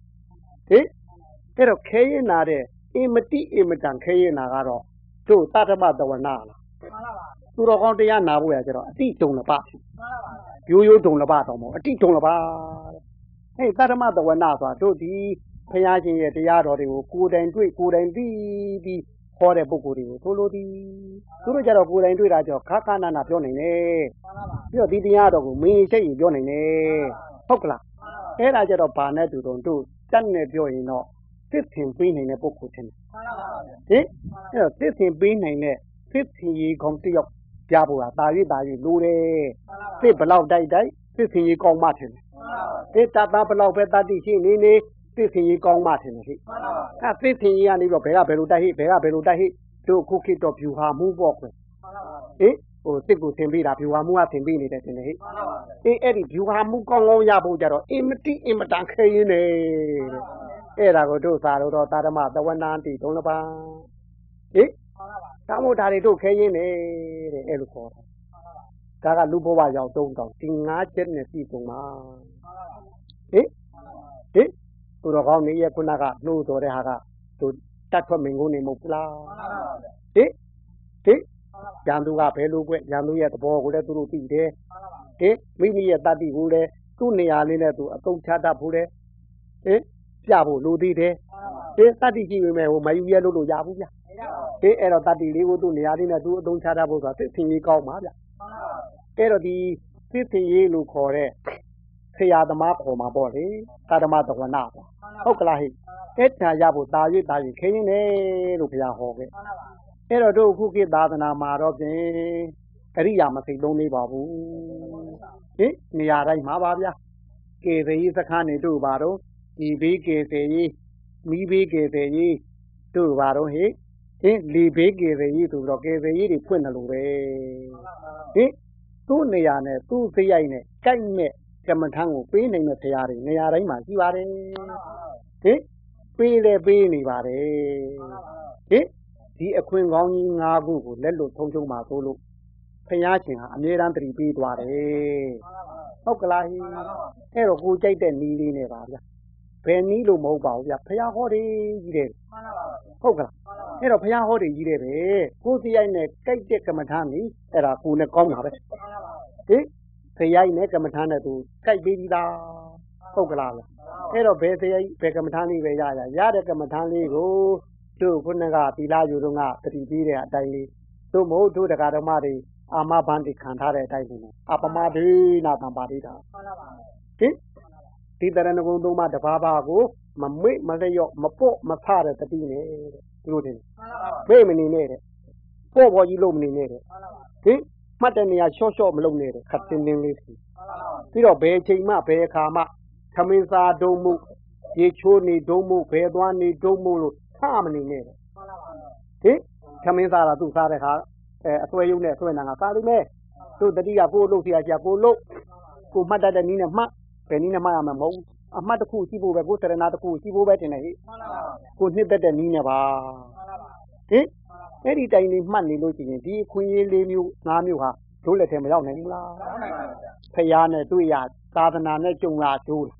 A: ဟင်အဲ့တော့ခဲရင်နာတဲ့အင်မတိအင်မတန်ခဲရင်နာကတော့တို့တတ္တမတဝနာလား သူတော်ကောင်းတရားနာဖို့ရကြတော့အတိတုံလပရိုးရိုးတုံလပတော့မဟုတ်အတိတုံလပဟဲ့တတ္တမတဝနာဆိုတာတို့ဒီဖရာရှင်ရဲ့တရားတော်တွေကိုကိုယ်တိုင်တွေ့ကိုယ်တိုင်သိပြီးဟောတဲ့ပုဂ္ဂိုလ်တွေကိုဆိုလိုသည်သူတို့ကြတော့ကိုယ်တိုင်တွေ့တာကြောင့်ခါခါနာနာပြောနိုင်တယ်ပြီးတော့ဒီတရားတော်ကိုမင်းရှိတ်ရင်ပြောနိုင်တယ်ဟုတ်ကလားအဲ့ဒါကြတော့ဘာနဲ့တူတုံတို့တတ်နဲ့ပြောရင်တော့သစ်ထင်ပေးနိုင်တဲ့ပုဂ္ဂိုလ်ချင်းဟင်အဲ့တော့သစ်ထင်ပေးနိုင်တဲ့ သစ်ထင်ကြီးကောင်းတယောက်ပြဖို့ကတာ၍တာ၍လိုတယ်သစ်ဘလောက်တိုက်တိုက်သစ်ထင်ကြီးကောင်းမှထင်တယ်သစ်တတ်ဘလောက်ပဲတတ်တိရှိနေနေသစ်ထင်ကြီးကောင်းမှထင်တယ်ဟိအဲသစ်ထင်ကြီးကနေပြီးတော့ဘယ်ကဘယ်လိုတိုက်ဟိဘယ်ကဘယ်လိုတိုက်ဟိတို့ခုခေတ်တော့ဖြူဟာမှုပေါ့ကွယ်ဟင်ဟိုစစ်ကိုသင်ပေးတာဖြူဟာမှုကသင်ပေးနေတယ်တင်လေဟိအေးအဲ့ဒီဖြူဟာမှုကောင်းကောင်းရဖို့ကြတော့အင်မတိအင်မတန်ခဲရင်းနေတဲ့အဲ့ဒါကိုတို့သာလို့တော့တာဓမသဝနာတိတုံးလပါဟိ တောင်းမို့ဒါတွေတို့ခဲရင်းနေတဲ့အဲ့လိုခေါ်တာဒါကလူဘဝရောက်တုံးတောင်ဒီငါးချက်နဲ့ပြည်ပုံပါဟိဟိသူတော်ကောင်းနေရခုနကနှိုးတော်တဲ့ဟာကသူတတ်ထွက်မင်ကုန်နေမဟုတ်ဘူးလားဟိဟိရန်သူကဘယ်လိုကွရန်သူရဲ့သဘောကိုလည်းသူတို့သိတယ်ဟိမိမိရဲ့တတ္တိကိုလည်းသူ့နေရာလေးနဲ့သူအသုံးချတတ်ဖို့လေဟိပြဖို့လိုသေးတယ်ဟိတတ္တိကြည့်ပေမဲ့ဟိုမယူရဲလို့လို့ရဘူးဗျ ဟိအဲ့တော့တတ္တိလေးကိုသူ့နေရာလေးနဲ့သူအသုံးချတတ်ဖို့ဆိုတာသိသင်ကြီးကောင်းပါဗျအဲ့တော့ဒီသိသင်ကြီးလို့ခေါ်တဲ့ဆရာသမားခေါ်မှာပေါ့လေသာဓမသဝနာပေါ့ဟုတ်ကလားဟိအဲ့ထာရဖို့တာ၍တာ၍ခင်းနေလို့ဘုရားဟောခဲ့အဲ့တော့တို့ခုခေတ်သာသနာမှာတော့ဖြင့်အရိယာမစိတ်လုံးလေးပါဘူးဟင်နေရာတိုင်းမှာပါဗျာကေသေကြီးစခန်းနေတို့ပါတော့ဒီဘေးကေသေကြီးမိဘေးကေသေကြီးတို့ပါတော့ဟိ ဟင်လီဘေးကေသေကြီးဆိုတော့ကေသေကြီးတွေဖွင့်တယ်လို့ပဲဟင်သူ့နေရာနဲ့သူ့စရိုက်နဲ့ကြိုက်မဲ့ကမ္မထံကိုပေးနိုင်တဲ့ဆရာတွေနေရာတိုင်းမှာရှိပါတယ်ဟင်ပေးလဲပေးနေပါတယ်ဟင်ဒီအခွင့်ကောင်းကြီး၅ခုကိုလက်လွတ်ထုံးချုံမှာသို့လို့ဖယားရှင်ဟာအမြဲတမ်းတတိပေးသွားတယ်ဟုတ်ကလားဟင်အဲ့တော့ကိုကြိုက်တဲ့နီးလေးနဲ့ပါဗျာ ဘယ်နီးလို့မဟုတ်ပါဘူးဗျာဖယားဟောတယ်ကြီးတယ်ဟုတ်ကလားအဲ့တော့ဖယားဟောတယ်ကြီးတယ်ပဲကိုစရိုက်နဲ့ကြိုက်တဲ့ကမ္မထံနေအဲ့ဒါကိုနဲ့ကောင်းတာပဲဟင်ဖယားနဲ့ကမ္မထံနဲ့သူကြိုက်ပေးပြီးသားဟုတ်ကလားအဲ့တော့ဘယ်တရားဘယ်ကမ္မထံလေးပဲရရရတဲ့ကမ္မထံလေးကိုတို့ခုနကသီလယူတော့ကတတိပေးတဲ့အတိုင်းလေးတို့မို့တို့တရားဓမ္မတွေအာမဘန္တိခံထားတဲ့အတိုင်းလေးအပမဒေနာတံပါတိတာဟင် ဒီတရဏဂုံသုံးပါးတဘာဘာကိုမမေ့မလျော့မပေါ့မဆတဲ့တတိနဲ့သူတို့တင်မေ့မနေနဲ့တဲ့ပေါ့ပေါ်ကြီးလို့မနေနဲ့တဲ့ဟင်မှတ်တဲ့နေရာရှော့ရှော့မလုပ်နဲ့တဲ့ခတ်တင်းတင်းလေးစီပြီးတော့ဘယ်ချိန်မှဘယ်အခါမှခမင်းစားဒုံမှုရေချိုးနေဒုံမှုဘယ်သွားနေဒုံမှုလို့ထားမနေနဲ့တဲ့ဟင်ခမင်းစားတာသူ့စားတဲ့ခါအဲအစွဲယုံနဲ့အစွဲနာကစားလိမ့်မယ်သူ့တတိကကိုလို့ဆရာကြီးကိုလို့ကိုမှတ်တတ်တဲ့နည်းနဲ့မှတ် ဘယ်နည်းနဲ့မှတ်ရမှာမဟုတ်ဘူးအမှတ်တစ်ခုရှိဖို့ပဲကိုတရဏတစ်ခုရှိဖို့ပဲတင်နေဟိကိုနှစ်သက်တဲ့နည်းနဲ့ပါဟင်အဲ့ဒီတိုင်လေးမှတ်နေလို့ရှိရင်ဒီအခွင့်အရေးလေးမျိုး၅မျိုးဟာတို့လက်ထဲမရောက်နိုင်ဘူးလားဖယားနဲ့တွေ့ရသာသနာနဲ့ကြုံလာကျိုးလား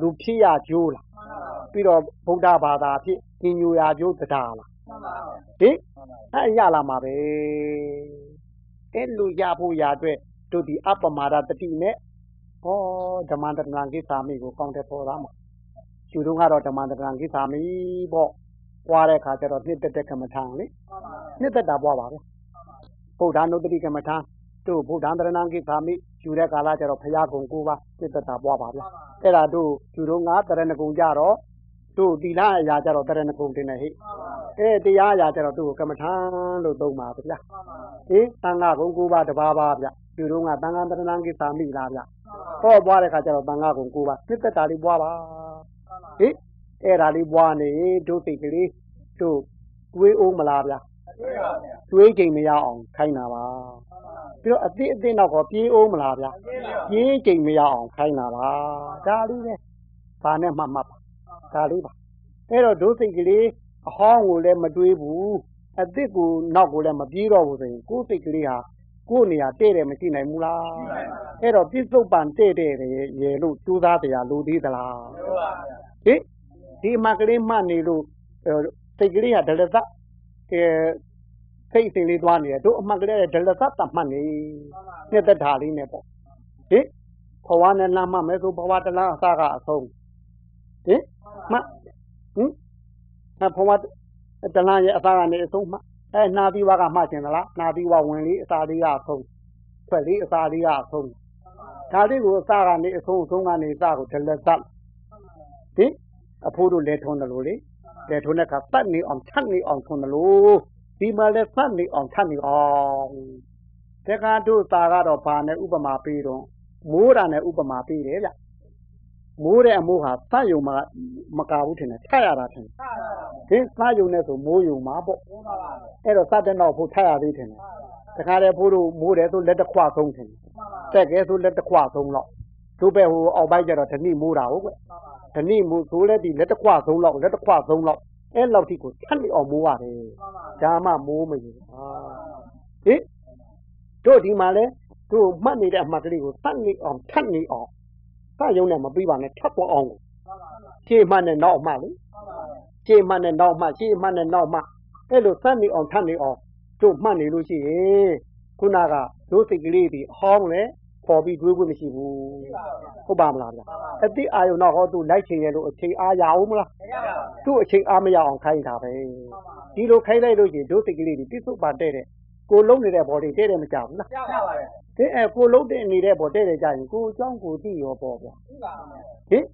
A: လူဖြစ်ရကျိုးလားပြီးတော့ဗုဒ္ဓဘာသာဖြစ်ညညူရကျိုးတရားလားဟင်အဲ့ရလာမှာပဲအဲ့လိုရဖို့ရအတွက်တို့ဒီအပမဒတတိနဲ့ ဟောဓမ္မတဏံကိသာမိကိုကောင်းတဲ့ပေါ်သားမှာကျူတော့ကတော့ဓမ္မတဏံကိသာမိပေါ့ပွားတဲ့ခါကျတော့နှစ်သက်တဲ့ကမ္မထာလေနှစ်သက်တာပွားပါပဲဗုဒ္ဓနုတ္တိကမ္မထာတို့ဗုဒ္ဓံတရဏံကိသာမိယူတဲ့ကာလကျတော့ဖရာကုံကိုပါနှစ်သက်တာပွားပါဗျအဲ့ဒါတို့ကျူတော့ငါတရဏကုံကြတော့တို့သီလအရာကြတော့တရဏကုံတင်နေဟိအဲတရားအရာကြတော့သူ့ကိုကမ္မထာလို့သုံးပါဗျာဟင်သံဃာကုံကိုပါတပါးပါဗျ ကျူတော့ငါသံဃာတရဏံကိသာမိလားဗျဟောပွားတဲ့ခါကျတော့သံဃာကုံကိုပါနှစ်သက်တာလေးပွားပါဟင်အဲ့ဒါလေးပွားနေတို့စိတ်ကလေးတို့တွေးအောင်မလားဗျာတွေးချိန်မရအောင်ခိုင်းတာပါပြီးတော့အတိအသင့်တော့ကောပြေးအောင်မလားဗျာပြေးချိန်မရအောင်ခိုင်းတာပါဒါလေးပဲဘာနဲ့မှမှတ်ပါဒါလေးပါအဲ့တော့ဒုစိတ်ကလေးအဟောင်းကိုလည်းမတွေးဘူးအသစ်ကိုနောက်ကိုလည်းမပြေးတော့ဘူးဆိုရင်ကိုယ်စိတ်ကလေးဟာ ကိုယ်နေရာတဲ့တယ်မရှိနိုင်ဘူးလားအဲ့တော့ပြစ္ဆုတ်ပန်တဲ့တဲ့ရေလို့ကြိုးစားတရားလိုသေးသလားဟင်ဒီမှာကလေးမှတ်နေလို့စိတ်ကလေးကဒလသအဲစိတ်စဉ်လေးသွားနေတယ်တို့အမှတ်ကလေးဒလသတမှတ်နေနှစ်သက်တာလေးနဲ့ပေါ့ဟင်ဘဝနဲ့လမ်းမှမယ်ဆိုဘဝတလားအစကအဆုံးဟင်မှဟင်အဘဝတလားရဲ့အစကနေအဆုံးမှ အဲနာသီဝကမှတ်ကျင်သလားနာသီဝဝင်လေးအစာလေးကအဆုံးထွက်လေးအစာလေးကအဆုံးဒါလေးကိုအစကနေအဆုံးအဆုံးကနေအစကိုဒလသဟင်အဖိုးတို့လဲထုံးတယ်လို့လေလဲထုံးတဲ့ကတတ်နေအောင်ထတ်နေအောင်ထုံးတယ်လို့ဒီမှာလဲသတ်နေအောင်ထတ်နေအောင်တက္ကတို့သာကတော့ဘာနဲ့ဥပမာပေးတော့မိုးတာနဲ့ဥပမာပေးတယ်ဗျ မိုးတဲ့အမိုးဟာသတ်ယုံမှာမကဘူးထင်တယ်ထတ်ရတာထင်တယ်ဟင်သတ်ယုံနဲ့ဆိုမိုးယုံမှာပေါ့အဲ့တော့သတ်တဲ့နောက်ဖို့ထတ်ရသေးထင်တယ်တခါတည်းဖိုးတို့မိုးတယ်ဆိုလက်တစ်ခွဆုံးထင်တယ်တက်ကဲဆိုလက်တစ်ခွဆုံးတော့တို့ပဲဟိုအောက်ပိုင်းကျတော့ဓနိမိုးတာဟုတ်ကွဓနိမိုးဆိုလဲဒီလက်တစ်ခွဆုံးလောက်လက်တစ်ခွဆုံးလောက်အဲ့လောက်ထိကိုထတ်နေအောင်မိုးရတယ်ဒါမှမိုးမယူဟာဟင်တို့ဒီမှာလဲတို့မှတ်နေတဲ့အမှတ်ကလေးကိုသတ်နေအောင်ထတ်နေအောင် စရုံနဲ့မပြီးပါနဲ့ထပ်ပေါ်အောင်ရှေ့မှနဲ့နောက်မှလေရှေ့မှနဲ့နောက်မှရှေ့မှနဲ့နောက်မှအဲ့လိုသတ်နေအောင်ထတ်နေအောင်တို့မှတ်နေလို့ရှိရင်ခုနကတို့စိတ်ကလေးတွေအဟောင်းလေပေါ်ပြီးတွေးဖို့မရှိဘူးဟုတ်ပါမလားဗျအတိအာယုံတော့ဟောသူလိုက်ချင်ရလို့အချိန်အားရအောင်မလားသူ့အချိန်အားမရအောင်ခိုင်းတာပဲဒီလိုခိုင်းလိုက်လို့ရှိရင်တို့စိတ်ကလေးတွေပြစ်စုံပါတဲ့တဲ့ကိုလုံးနေတဲ့ဘော်တွေတဲ့တယ်မကြဘူးလား
B: ကြောက်ရပါတယ်
A: ဟင်အဲကိုလုံးတဲ့နေတဲ့ဘော်တဲ့တယ်ကြရင်ကိုအကြောင်းကိုသိရောပေါ့ဗျ
B: ဟုတ်ပါမယ်
A: ဟင်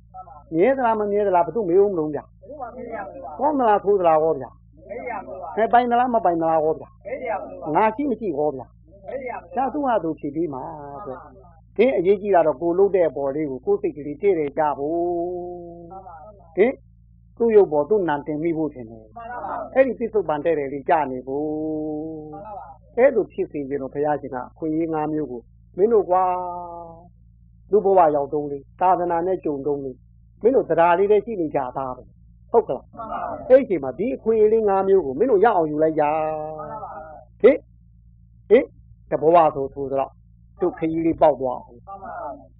A: မြဲသလားမမြဲသလားဘယ်သူမေးဦးမလို့ဗျ
B: ဘုရားမင်းရမလို့ပါ
A: ကောင်းသလားဆိုးသလားဟောဗျ
B: မေးရမလို့ပါ
A: အဲပိုင်သလားမပိုင်သလားဟောဗျ
B: မေးရမလို့ပါ
A: ငါရှိမရှိဟောဗျ
B: မေးရမလို့
A: ဒါသူ့ဟာသူဖြည့်ပြီးမှာတဲ့ဒီအရေးကြီးတာတော့ကိုလုံးတဲ့ဘော်လေးကိုကိုယ်စိတ်ကလေးတည့်တယ်ကြဖို့ဟင်သူ့ရုပ်ဘော်သူ့နံတင်မိဖို့ထင်တယ်
B: မှန်ပါပါ
A: အဲ့ဒီပြစ္ဆုတ်ပန်တဲ့တယ်လေးကြာနေဖို့
B: မှန်ပါပါ
A: အဲ့လိုဖြစ်စေခြင်းတော့ဘုရားရှင်ကအခွင့်အရေး၅မျိုးကိုမင်းတို့ကွာလူဘဝရောက်တုံးလေးသာသနာနဲ့ကြုံတုံးလေးမင်းတို့တရားလေးနဲ့ရှိနေကြသားပဲဟုတ်ကလားအဲ့ဒီအချိန်မှာဒီအခွင့်အရေးလေး၅မျိုးကိုမင်းတို့ရအောင်ယူလိုက်ကြဟင်ဟင်တဘဝဆိုဆိုတော့ဒုက္ခကြီးလေးပေါက်သွားအောင်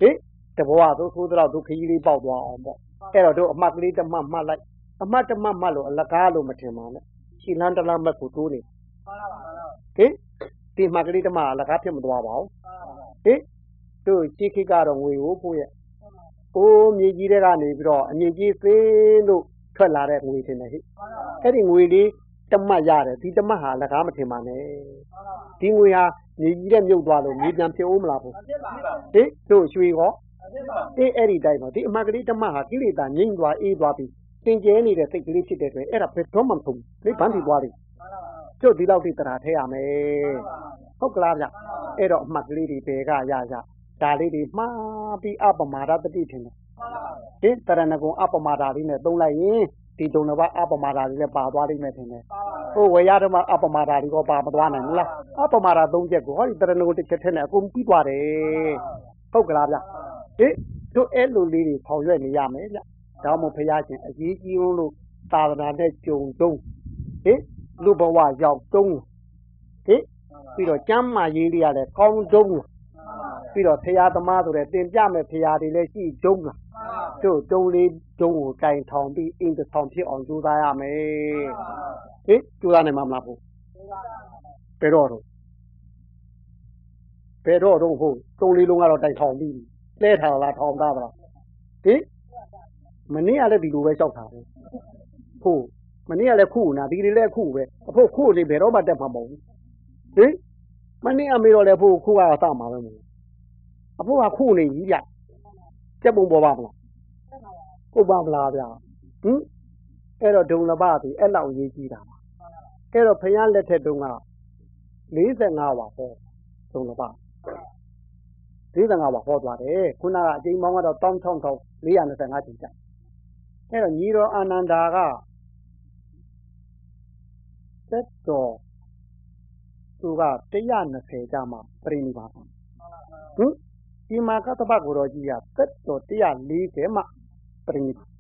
A: ဟင်တဘဝဆိုဆိုတော့ဒုက္ခကြီးလေးပေါက်သွားအောင်ပေါ့အဲ့တော့တို့အမှတ်ကလေးတစ်မှတ်မှတ်လိုက်အမှတ်တစ်မှတ်မှတ်လို့အလကားလို့မထင်ပါနဲ့ရှင်းလန်းတလားမက်ကိုတိုးနေ ဟင်ဒီမှတ်ကလေးတစ်မှတ်အလကားဖြစ်မသွားပါဘူးဟင်တို့ရှိခိကတော့ငွေကိုဖို့ရဲ့အိုးမြေကြီးတဲ့ကနေပြီးတော့အမြေကြီးသင်းလို့ထွက်လာတဲ့ငွေတင်တယ်ဟိအဲ့ဒီငွေလေးတမတ်ရတယ်ဒီတမတ်ဟာလကားမထင်ပါနဲ့ဒီငွေဟာမြေကြီးတဲ့မြုပ်သွားလို့မြေပြန်ဖြစ်အောင်မလားဘူးဟိတို့ရွှေကောအေးအဲ့ဒီတိုင်းတော့ဒီအမှတ်ကလေးတမတ်ဟာကိလေသာငြိမ့်သွားအေးသွားပြီးသင်ကျဲနေတဲ့စိတ်ကလေးဖြစ်တဲ့အတွက်အဲ့ဒါဘယ်တော့မှမဆုံးဘူးလေဗန်းပြီးသွားတယ် ကျုပ်ဒီလောက်ထိတရားထဲရမယ်ဟုတ်ကလားဗျအဲ့တော့အမှတ်ကလေးတွေဘယ်ကရရဒါလေးတွေမှားပြီးအပမာဒတတိထင်တယ်ဟင်တရဏဂုံအပမာဒလေးနဲ့သုံးလိုက်ရင်ဒီတုံတစ်ပါးအပမာဒလေးလည်းပါသွားလိမ့်မယ်ထင်တယ်ဟိုဝေရဓမ္မအပမာဒလေးကိုပါမသွားနိုင်ဘူးလားအပမာဒသုံးချက်ကိုဟောဒီတရဏဂုံတစ်ချက်ထဲနဲ့အကုန်ပြီးသွားတယ်ဟုတ်ကလားဗျဟင်တို့အဲ့လိုလေးတွေဆောင်ရွက်နေရမယ်ဗျဒါမှမဟုတ်ဖရာရှင်အကြီးကြီးလို့သာသနာနဲ့ကြုံတုံးဟင် လူဘဝရောက်တုံးဟင်ပြီးတော့ကျမ်းမာရေးလေးရတယ်ကောင်းတုံးပြီးတော့ဖရာသမားဆိုတဲ့တင်ပြမဲ့ဖရာတွေလည်းရှိတုံးလားတို့တုံးလေးတုံးကိုကင်ထောင်ပြီးအင်းတစ်ထောင်ဖြစ်အောင်ကြိုးစားရမယ်ဟင်ကြိုးစားနိုင်မှာမလားဘူးဘယ်တော့တော့ဘယ်တော့တော့ဟုတ်တုံးလေးလုံးကတော့တိုင်ထောင်ပြီးလဲထားလားထောင်သားလားဟင်မနေ့ကလည်းဒီလိုပဲလျှောက်တာပဲဟုတ် မနေ့ကလည်းခုနာဒီနေ့လည်းခုပဲအဖို့ခုနေဘယ်တော့မှတက်မှာမဟုတ်ဘူးဟင်မနေ့ကမေတော့လည်းဖို့ခုကအစမှာပဲမဟုတ်အဖို့ကခုနေကြီးဗျကြက်ပုံပေါ်ပါမလားဟုတ်ပါမလားဗျဟင်အဲ့တော့ဒုံလပပြီအဲ့လောက်ရေးကြည့်တာပါအဲ့တော့ဖယားလက်ထက်တုန်းက45ဝါဟောဒုံလပ45ဝါဟောသွားတယ်ခုနကအချိန်ပေါင်းကတော့16425ချိန်ကြအဲ့တော့ညီတော်အာနန္ဒာက သက်တော်သူက120ကျမှပြိနိဗ္ဗာန်ဟင်ဒီမှာကတ္တပကိုတော်ကြီးကသက်တော်140မှပြိနိဗ္ဗာန်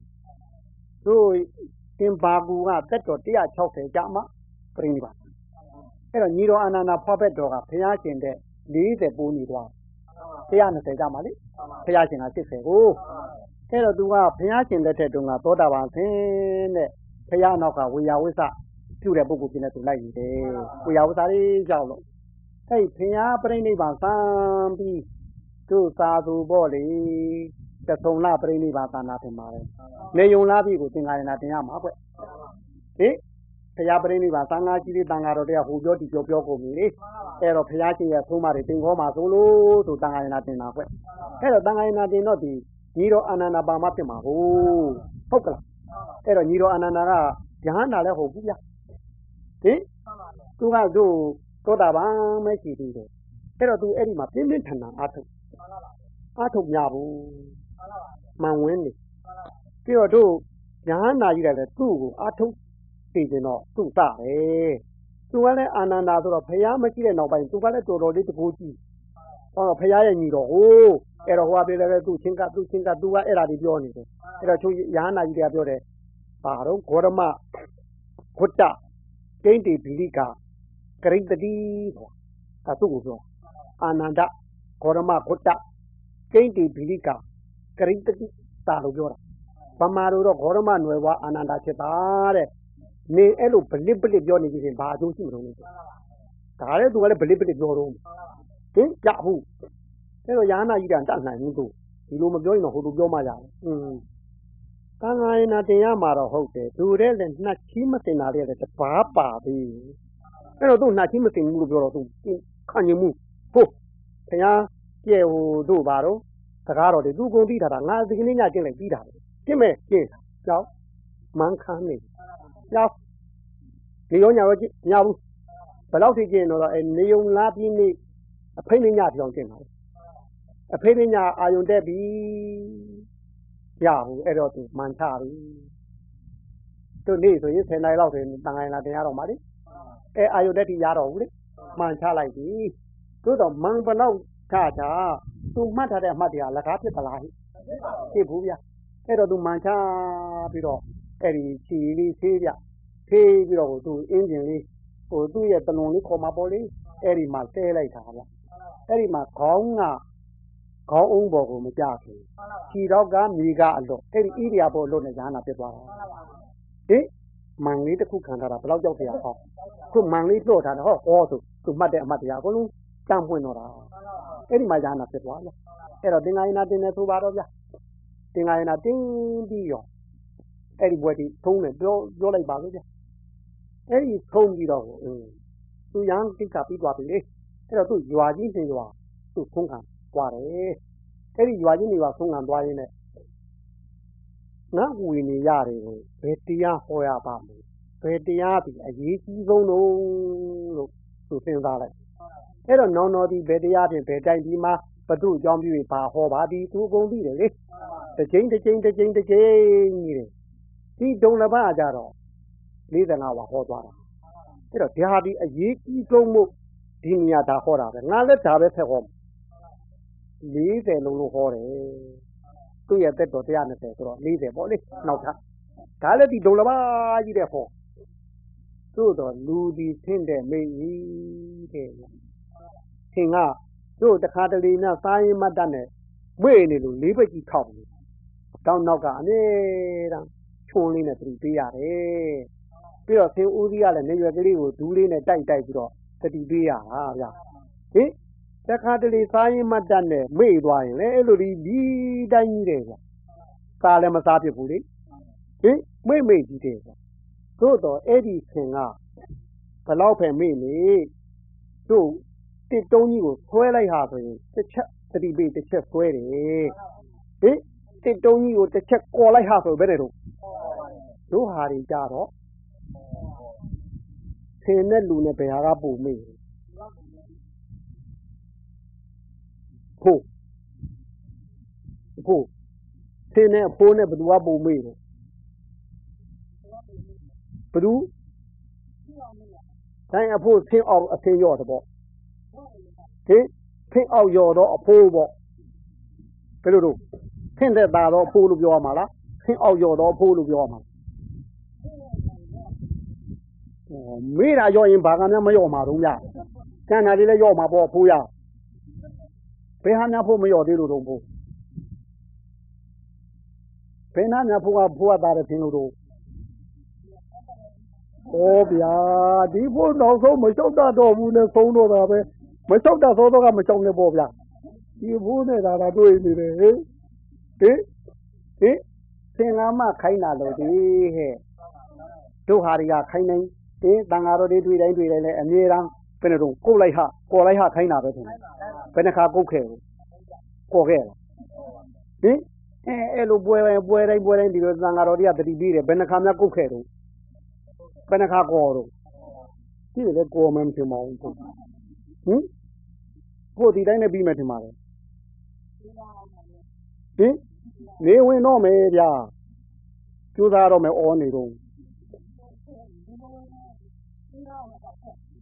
A: တို့သင်ဘာကူကသက်တော်160ကျမှပြိနိဗ္ဗာန်အဲ့တော့ညီတော်အာနန္ဒာဖွားဘက်တော်ကဘုရားရှင်တဲ့40ပိုးနေသွား120ကျမှလေဘုရားရှင်က80ကိုအဲ့တော့သူကဘုရားရှင်လက်ထက်တုန်းကသောတာပန်ဆင်းတဲ့ဘုရားနောက်ကဝေယဝိသ ပြုတဲ့ပုဂ္ဂိုလ်ပြင်းတဲ့သူလိုက်နေတယ်ဝေယဝိသလေးကြောက်လို့အဲ့ဘုရားပြိဋိဘံသံပြီးသူသာသူပေါ့လေတဆုံလပြိဋိဘံသာနာတင်ပါတယ်နေယုံလားပြီကိုသင်္ကာရဏတင်ရမှာကွဟင်ဘုရားပြိဋိဘံသံဃာကြီးလေးတန်ဃာတော်တွေကဟိုပြောဒီပြောပြောကုန်ပြီလေအဲ့တော့ဘုရားရှင်ရဲ့သုံးမတွေတင်ခေါ်မှာဆိုလို့ဆိုတန်ဃာရဏတင်တာကွအဲ့တော့တန်ဃာရဏတင်တော့ဒီညီတော်အာနန္ဒာပါမဖြစ်မှာဟုတ်ဟုတ်ကလားအဲ့တော့ညီတော်အာနန္ဒာကယဟန္တာလည်းဟုတ်ဘူးဗျ ဟင်သူကတို့သောတာပန်မရှိသေးတယ်အဲ့တော့သူအဲ့ဒီမှာပြင်းပြင်းထန်ထန်အားထုတ်အားထုတ်များဘူးမှန်ဝင်းနေပြီးတော့တို့ယဟန္တာကြီးတယ်သူ့ကိုအားထုတ်သိကျင်တော့သူ့တာပဲသူကလည်းအာနန္ဒာဆိုတော့ဖះမရှိတဲ့နောက်ပိုင်းသူကလည်းတော်တော်လေးတကူကြည့်ဟောဖះရဲ့ညီတော်ဟိုးအဲ့တော့ဟိုကပြောတယ်သူချင်းကသူချင်းကသူကအဲ့ဒါတွေပြောနေတယ်အဲ့တော့သူရဟန္တာကြီးတွေကပြောတယ်ဘာတော့ဂေါရမခွတ်တ ကျိန်းတီဘီလိကကရိတတိဆိုတာသူ့ကိုပြောအာနန္ဒဂေါရမခွတ်တကျိန်းတီဘီလိကကရိတတိတာလို့ပြောတာဗမာတို့တော့ဂေါရမနွယ်ဘွားအာနန္ဒဖြစ်တာတဲ့နေအဲ့လိုဗလစ်ပလစ်ပြောနေပြီရင်ဘာအကျိုးရှိမလို့လဲဒါလည်းသူကလည်းဗလစ်ပလစ်ပြောတော့ဟင်ကြဘူးအဲ့တော့ယာနာကြီးကတတ်နိုင်ဘူးသူဒီလိုမပြောရင်တော့ဟိုလိုပြောမှရတယ်อืม တန်ဃာယနာတင်ရမှာတော့ဟုတ်တယ်သူတဲ့လည်းနှက်ချီးမတင်တာလည်းတပါးပါပြီအဲ့တော့သူနှက်ချီးမတင်ဘူးလို့ပြောတော့သူခံရင်မှုဟုတ်ခင်ဗျာကျဲဟိုတို့ပါတော့စကားတော်တွေသူကုန်ပြီးတာငါဒီကနေ့ညကျင်းလိုက်ပြီးတာကျင်းမဲ့ကျင်းကြောက်မန်းခမ်းနေကြောက်နေရောညာရောညာဘူးဘယ်လောက်ထိကျင်းတော့အဲနေုံလားပြီးနေအဖိမညပြောင်းကျင်းတာအဖေပညာအာယုန်တက်ပြီ ရဘူးအဲ့တော့သူမှန်ချပြီတို့နေ့ဆိုရင်10နိုင်လောက်ဆိုရင်တန်ခိုင်လာတင်ရတော့မှာလေအဲအာယုန်တက်တိရတော့ဘူးလေမှန်ချလိုက်ပြီသို့တော့မန်ဘလောက်ချချသူမှတ်ထားတဲ့အမှတ်တရားလက်ကားဖြစ်သလားဟိဖြစ်ဘူးဗျအဲ့တော့သူမှန်ချပြီးတော့အဲ့ဒီခြေလေးသေးဗျသေးပြီးတော့သူအင်းကျင်လေးဟိုသူ့ရဲ့တလွန်လေးခေါ်มาပေါ့လေအဲ့ဒီမှာတဲလိုက်တာဗျအဲ့ဒီမှာခေါင်းက ခေါင်းအုံးပေါ်ကိုမကြဘူးခြေတော့ကမြေကအလွတ်အဲ့ဒီဣရိယာပေါ်လွတ်နေညာနာဖြစ်သွားတာဟိမန်လေးတစ်ခုခံထားတာဘယ်တော့ကြောက်တရားဟောခုမန်လေးလွတ်ထားတယ်ဟောဟောဆိုသူမှတ်တဲ့အမှတ်တရားအကုန်လုံးကြံပွင့်တော့တာအဲ့ဒီမှာညာနာဖြစ်သွားဗျအဲ့တော့တင်္ဂါယနာတင်နေဆိုပါတော့ဗျတင်္ဂါယနာတင်းပြီးရောအဲ့ဒီဘွယ်တီထုံးတယ်ပြောပြောလိုက်ပါလို့ဗျအဲ့ဒီထုံးပြီးတော့အင်းသူရန်ကိစ္စပြီးသွားပြီလေအဲ့တော့သူရွာကြီးတင်ရွာသူဖုံးခံ သွားတယ်အဲ့ဒီရွာကြီးနေရွာဖုံးခံသွားရင်းနဲ့ငါဝီနေရတယ်ကိုဘယ်တရားဟောရပါမလဲဘယ်တရားဒီအရေးကြီးဆုံးလို့လို့သူစဉ်းစားလိုက်အဲ့တော့နောင်တော်ဒီဘယ်တရားဖြင့်ဘယ်တိုင်ဒီမှာဘု து အကြောင်းပြုပြီးဘာဟောပါဒီသူအကုန်သိတယ်လေတစ်ချိန်တစ်ချိန်တစ်ချိန်တစ်ချိန်ကြီးတယ်ဒီဒုံလဘကြတော့45ဝါဟောသွားတာအဲ့တော့ဒီဟာဒီအရေးကြီးဆုံးမို့ဒီနေရာဒါဟောတာပဲငါလည်းဒါပဲဆက်ဟော 40လုံးလို့ဟောတယ်သူ့ရဲ့သက်တော်120ဆိုတော့40ပေါ့လေနောက်ထပ်ဒါလည်းဒီဒုံလဘကြီးတဲ့ဟောသို့တော့လူဒီဆင့်တဲ့မိကြီးတဲ့သင်ကတို့တခါတလေနဲ့စားရင်မတ်တတ်နဲ့မွေ့နေလို့လေးဘက်ကြီးထောက်နေတောင်းနောက်ကအမြဲတမ်းချုံလေးနဲ့သူပေးရတယ်ပြီးတော့သင်ဦးစီးကလည်းနေရွယ်ကလေးကိုဒူးလေးနဲ့တိုက်တိုက်ပြီးတော့တတိပေးရတာဗျဟင် တခါတလေစားရင်မတ်တတ်နဲ့မေ့သွားရင်လေအဲ့လိုဒီဒီတိုင်းကြီးတယ်ဗျစားလည်းမစားဖြစ်ဘူးလေဟင်မေ့မေ့ကြီးတယ်ဗျသို့တော့အဲ့ဒီသင်ကဘလောက်ပဲမေ့နေတို့တစ်တုံးကြီးကိုဆွဲလိုက်ဟာဆိုရင်တစ်ချက်သတိပေးတစ်ချက်ဆွဲတယ်ဟင်တစ်တုံးကြီးကိုတစ်ချက်ကော်လိုက်ဟာဆိုဘယ်နဲ့တော့တို့ဟာတွေကြတော့ဆင်းတဲ့လူနဲ့ဘယ်ဟာကပုံမေ့ ဖို့ဖို့ဆင်းတဲ့အဖိုးနဲ့ဘယ်သူကပုံမေ့တယ်ဘယ်သူတိုင်းအဖို့ဆင်းအောင်အဆင်းရော့တယ်ပေါ့ဟင်ဖင်းအောက်ရော်တော့အဖိုးပေါ့ဘယ်လိုတို့ဖင်းတဲ့သားတော့အဖိုးလို့ပြောရမှာလားဖင်းအောက်ရော်တော့အဖိုးလို့ပြောရမှာမေးတာရောရင်ဘာကများမရောမှာတော့ညကျန်တာတွေလည်းရောမှာပေါ့အဖိုးရ ဘယ်ဟာများဖို့မရောသေးလို့တော့ဘိုးဘယ်နာများဖို့ကဖို့ကသားတယ်ဖင်းလို့တော့ဩဗျာဒီဖို့နောက်ဆုံးမလျှောက်တတ်တော့ဘူးနဲ့ဆုံးတော့တာပဲမလျှောက်တတ်သောတော့ကမလျှောက်နဲ့ပေါ့ဗျာဒီဖို့နဲ့ဒါကတွေ့နေတယ်ဟင်ဟင်ဟင်သင်္ကာမခိုင်းတာလို့ဒီဟဲ့တို့ဟာတွေကခိုင်းနေဟင်တန်ဃာတော်တွေတွေ့တိုင်းတွေ့တိုင်းလည်းအမြဲတမ်း ဘယ်နဲ့တော့ကိုက်လိုက်ဟကော်လိုက်ဟခိုင်းတာပဲထင်တယ်ဘယ်နှခါကုတ်ခဲ့ဘူးကော်ခဲ့လားဟင်အဲအဲ့လိုပွဲတိုင်းပွဲတိုင်းပွဲတိုင်းဒီလိုသံဃာတော်တွေကတတိပြီးတယ်ဘယ်နှခါများကုတ်ခဲ့တော့ဘယ်နှခါကော်တော့ဒီလေကော်မှမထင်ပါဘူးဟင်ကိုဒီတိုင်းနဲ့ပြီးမယ်ထင်ပါတယ်ဟင်နေဝင်တော့မယ်ဗျာကျိုးစားတော့မယ်အောနေတော့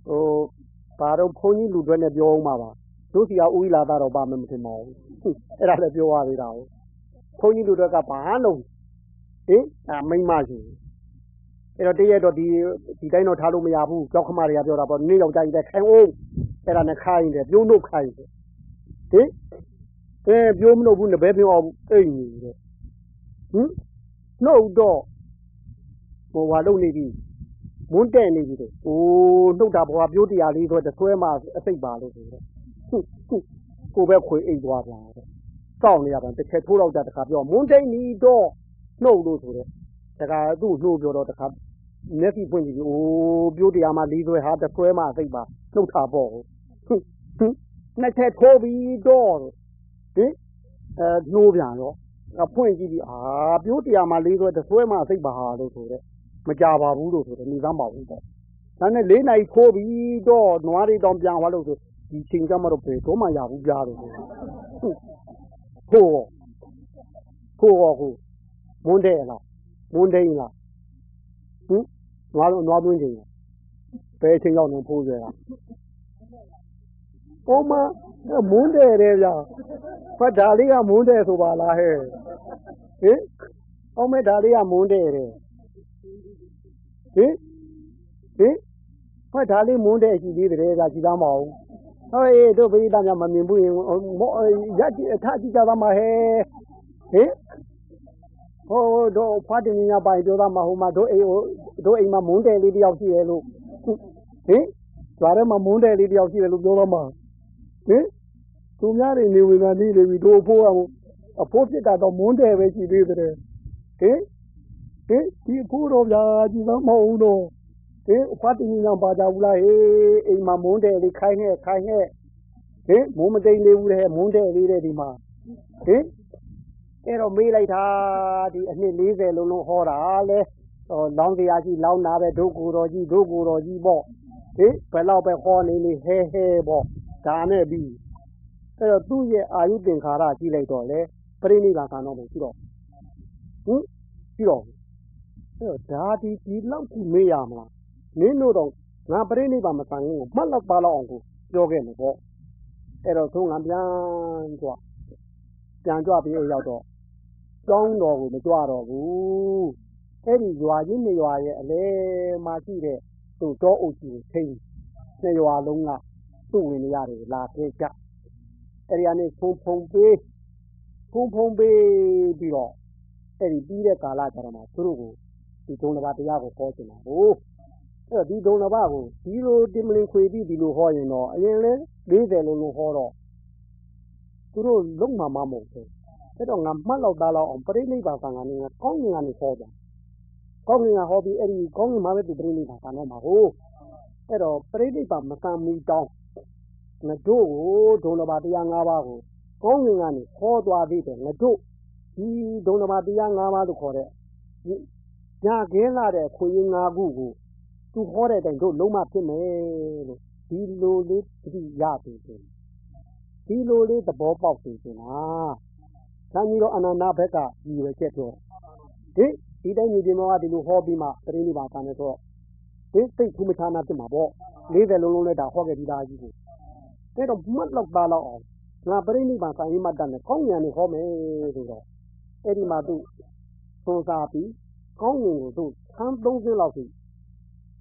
A: ဟို ဘာတော့ဘုန်းကြီးလူတွေနဲ့ပြောအောင်ပါပါတို့စီကဦးကြီးလာတာတော့ပါမယ်မထင်ပါဘူးအဲ့ဒါလည်းပြောရသေးတာဟုတ်ဘုန်းကြီးလူတွေကဘာလုံးဟင်အမိမ့်မရှိအဲ့တော့တရက်တော့ဒီဒီတိုင်းတော့ထားလို့မရဘူးကြောက်ခမတွေကပြောတာပေါ့နေ့ယောက်ျားကြီးတဲ့ခိုင်အောင်အဲ့ဒါနဲ့ခိုင်းတယ်ပြုံးလို့ခိုင်းတယ်ဟင်အဲပြုံးမလို့ဘူးနဘဲပြုံးအောင်အိမ်နေတယ်ဟင်နှုတ်တော့ဟိုဟာလုံနေပြီ မွန်းတဲ့နေပြီတဲ့အိုးနှုတ်တာဘွားပြိုးတရားလေးဆိုတဆွဲမှအစိတ်ပါလို့ဆိုတော့ဟုတ်ဟုတ်ကိုပဲခွေအိတ်သွားပြန်တဲ့စောင့်နေရပါတစ်ချက်ထိုးတော့ကြတခါပြောမွန်းတဲ့နီတော့နှုတ်လို့ဆိုတဲ့တခါသူ့နှိုးပြောတော့တခါမျက်စိဖွင့်ကြည့်အိုးပြိုးတရားမှလေးဆွဲဟာတဆွဲမှအစိတ်ပါနှုတ်တာပေါ့ဟင်နှစ်ချက်ထိုးပြီးတော့ဟင်အဲနှိုးပြန်ရောအဖွင့်ကြည့်ပြီးအာပြိုးတရားမှလေးဆွဲတဆွဲမှအစိတ်ပါဟာလို့ဆိုတဲ့ မကြပါဘူးလို့ဆိုတယ်နေသမ်းပါဘူးပေါ့ဒါနဲ့၄နိုင်ထိုးပြီးတော့နွားတွေတောင်ပြန်သွားလို့ဆိုဒီချိန်ကမှတော့ဘယ်တော့မှရဘူးကြားလို့ဟုတ်ဟိုဟိုဟိုမွန်းတဲ့လားမွန်းတဲ့လားဟင်နွားနွားသွင်းချိန်ဘယ်ချိန်ရောက်နေဖိုးကြတာဟဟိုမှာမွန်းတယ်တဲ့ဗျာဖတ်ဒါလေးကမွန်းတယ်ဆိုပါလားဟဲ့ဟင်အောင်မဲ့ဒါလေးကမွန်းတယ်တဲ့ ဟင်ဟင်ဖတ်ဒါလေးမွန်းတယ်ရှိသေးတယ်ဗျာကြည်သားမအောင်ဟေးတို့ဘေးသားများမမြင်ဘူးရင်မောရက်အထကြည့်ကြသားမှာဟဲ့ဟင်ဟိုတို့ဖတ်တင်ညာပိုင်ပြောသားမှာဟိုမှာတို့အိမ်တို့အိမ်မှာမွန်းတယ်လေးတယောက်ရှိတယ်လို့ဟင်ကျွာထဲမှာမွန်းတယ်လေးတယောက်ရှိတယ်လို့ပြောတော့မှာဟင်သူများတွေနေဝင်ကနေနေပြီတို့အဖိုးကအဖိုးဖြစ်တာတော့မွန်းတယ်ပဲရှိသေးတယ်ဟင် ဟင်ဒီအဖိုးတော့ဗျာကြည်သားမဟုတ်တော့ဟင်ဖတ်တင်ညာပါကြဘူးလားဟေးအိမ်မှာမွန်းတယ်လေးခိုင်းခဲ့ခိုင်းခဲ့ဟင်မိုးမတိန်လေးဘူးလေမွန်းတယ်လေးတဲ့ဒီမှာဟင်အဲ့တော့မေးလိုက်တာဒီအနှစ်40လုံးလုံးဟောတာလေဟောလောင်းတရားကြီးလောင်းတာပဲဒုက္ခတော်ကြီးဒုက္ခတော်ကြီးပေါ့ဟင်ဘယ်တော့ပဲဟောနေနေဟဲဟဲပေါ့ဒါနဲ့ပြီးအဲ့တော့သူ့ရဲ့အာယုသင်္ခါရကြည့်လိုက်တော့လေပြိဋိဘံခံတော့မရှိတော့ဟင်ပြီးတော့ အဲ့တော့ဒါဒီဒီလောက်ကြည့်မေးရမလားနင်းတို့တော့ငါပြိဋိဘံမဆန်ဘူးမှတ်လောက်ပါလောက်အောင်ကိုပြောခဲ့မယ်ပေါ့အဲ့တော့သုံးကပြန်ကြွပြန်ကြွပြီးရောက်တော့ကျောင်းတော်ကိုမကြွတော့ဘူးအဲ့ဒီရွာကြီးနေရွာရဲ့အလဲမှာရှိတဲ့သူ့တောအုပ်ကြီးကိုထိန်းနေရွာလုံးကသူ့ဝင်ရတယ်လာခဲ့ကြအဲ့ဒီကနေဖုံဖုံပေးဖုံဖုံပေးပြီးတော့အဲ့ဒီပြီးတဲ့ကာလကျတော့မှသူတို့ကို ဒီဒုံတစ်ပါးတရားကိုဟောချင်တာကိုအဲ့တော့ဒီဒုံတစ်ပါးကိုဒီလိုတင်မလင်ခွေပြီးဒီလိုဟောရင်တော့အရင်လဲ40လုံးလုံးဟောတော့သူတို့လုံးမမမဟုတ်ဘူးအဲ့တော့ငါမှတ်လောက်သားလောက်အောင်ပြိဋိဘံဆံကနေငါကောင်းငင်ကနေဟောတယ်ကောင်းငင်ကဟောပြီးအဲ့ဒီကောင်းငင်မှာပဲသူပြိဋိဘံဆံတော့မှာဟုတ်အဲ့တော့ပြိဋိဘံမဆံမီတောင်းငါတို့ကိုဒုံတစ်ပါးတရား၅ပါးကိုကောင်းငင်ကနေဟောသွားသေးတယ်ငါတို့ဒီဒုံတစ်ပါးတရား၅ပါးလို့ခေါ်တဲ့ ညခင်းလာတဲ့ခွေရင်၅ခုကို သူဟောတဲ့အတိုင်းတို့လုံးမဖြစ်မယ်လို့ဒီလိုလေးတတိရပြီဆိုဒီလိုလေးသဘောပေါက်ပြီဆိုလားဆံကြီးတော့အနန္တဘက်ကဒီရွယ်ချက်ပြောဟင်ဒီတိုင်းညီဒီမောကဒီလိုဟောပြီးမှတရင်ဒီပါဆံနေတော့ဒီစိတ်ကူမချာနာဖြစ်မှာပေါ့40လုံးလုံးနဲ့ဒါဟောခဲ့ပြီးသားကြီးကိုအဲ့တော့မှတ်လောက်သားလောက်အောင်ငါပြိဋိဘံဆံရေးမှတ်တယ်ကောင်းဉာဏ်နဲ့ဟောမယ်ဆိုတော့အဲ့ဒီမှာသူသုံးစားပြီး ကောင်းဉာဏ်ကို သူဆန်း30လောက်စီ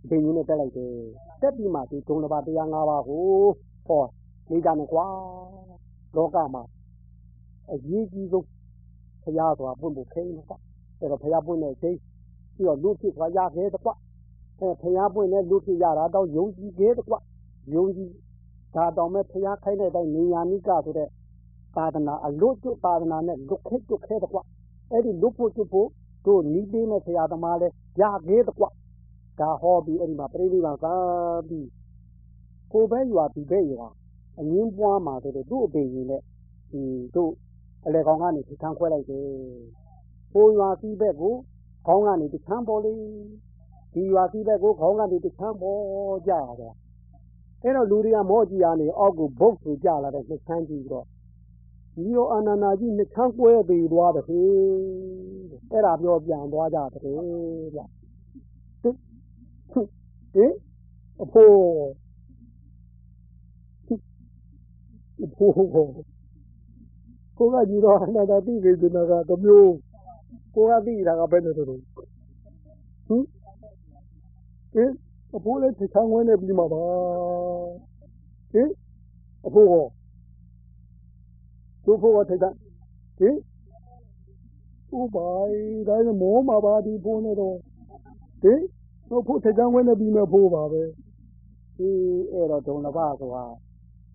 A: ဘယ်နည်းနဲ့ တက်လိုက်တယ် တက်ပြီးမှဒီဒုံတစ်ပါးတရား ၅ ပါးကို ဟောနေကြမယ်ကွာ လောကမှာ အရေးကြီးဆုံး ဘုရားဆိုတာ ပွင့်ဖို့ခဲနေကွာအဲ့တော့ ဘုရားပွင့်တဲ့ချိန် ပြီးတော့ လူဖြစ်သွားရခဲ့တဲ့ကွာအဲဘုရားပွင့်တဲ့လူဖြစ်ရတာတော့ယုံကြည်ခဲ့တဲ့ကွာယုံကြည်ဒါတော့မဲ့ဘုရားခိုင်းတဲ့အတိုင်း နေညာနိကဆိုတဲ့ သာသနာ အလို့ကျွတ်သာသနာနဲ့ လွတ်ခဲ ကျွတ်ခဲတဲ့ကွာအဲ့ဒီ လွတ်ဖို့ကျွတ်ဖို့ တို့နီးပေးမဲ့ဆရာသမားလဲရခဲ့တဲ့ကွာဒါဟောပြီးအဲ့ဒီမှာပြိဋိဘံသာပြီးကိုပဲရွာဒီပဲရွာအငင်းပွားမှာဆိုတော့သူ့အပင်ကြီးနဲ့ဒီတို့အလေကောင်ကနေထမ်းခွဲလိုက်တယ်။ကိုရွာစီးဘက်ကိုခေါင်းကနေတချမ်းပေါ်လေဒီရွာစီးဘက်ကိုခေါင်းကနေတချမ်းပေါ်ကြတယ်။အဲ့တော့လူတွေကမောကြည့်ရနေအောက်ကိုဘုတ်ဆိုကြလာတဲ့နှစ်ချမ်းကြည့်တော့ ဒီရောအာနန္ဒာကြီးနှစ်ချမ်းကွဲသေးသွားတယ်ဟေးအဲ့ဒါပြောပြန်သွားကြတယ်ဗျဟင်အဖိုးအဖိုးကိုကကြီးတော့အနာတာတိကေကျနာကတမျိုးကိုကတိတာကဘယ်နဲ့တော့ဟင်ဟင်အဖိုးလည်းချမ်းဝဲနေပြီးမှာပါဟင်အဖိုးဟော သူ့ဖိုးကထိုက်တာဟင်ဥပိုင်ဒါနဲ့မောမှာပါဒီဖိုးနဲ့တော့ဟင်တော့ဖို့ထက်ချမ်းဝဲနေပြီးမဲ့ဖို့ပါပဲအေးအဲ့တော့ဒုံလဘဆိုတာ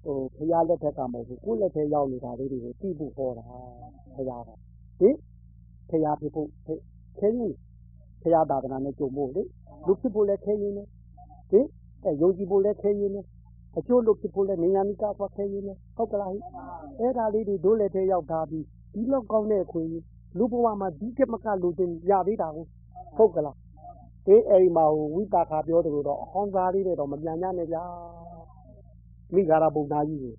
A: ဟိုဖရာလက်ထက်ကမဟုတ်ဘူးကိုယ့်လက်ထက်ရောက်နေတာလေးတွေကိုသိဖို့ဟောတာဖရာကဟင်ဖရာဖြစ်ဖို့ခဲရင်းဖရာသာသနာနဲ့ကြုံဖို့လေလူဖြစ်ဖို့လည်းခဲရင်းနဲ့ဟင်အဲယုံကြည်ဖို့လည်းခဲရင်းနဲ့ အကျိုးလို့ဖြစ်ဖို့လည်းနေညာမိကသွားခဲရင်းနဲ့ဟုတ်ကလားဟိ အဲ့ဒါလေးတွေဒိုးလက်ထဲရောက်တာပြီး ဒီလောက်ကောင်းတဲ့အခွင့်လူဘဝမှာ ဒီကမကလူတင်ရသေးတာကိုဟုတ်ကလား အေး အဲ့မှာဟိုဝိတာခါပြောတယ်လို့တော့ အဟောင်းသားလေးတွေတော့ မပြန်ကြနဲ့ဗျာ မိဂါရပုံနာကြီးကို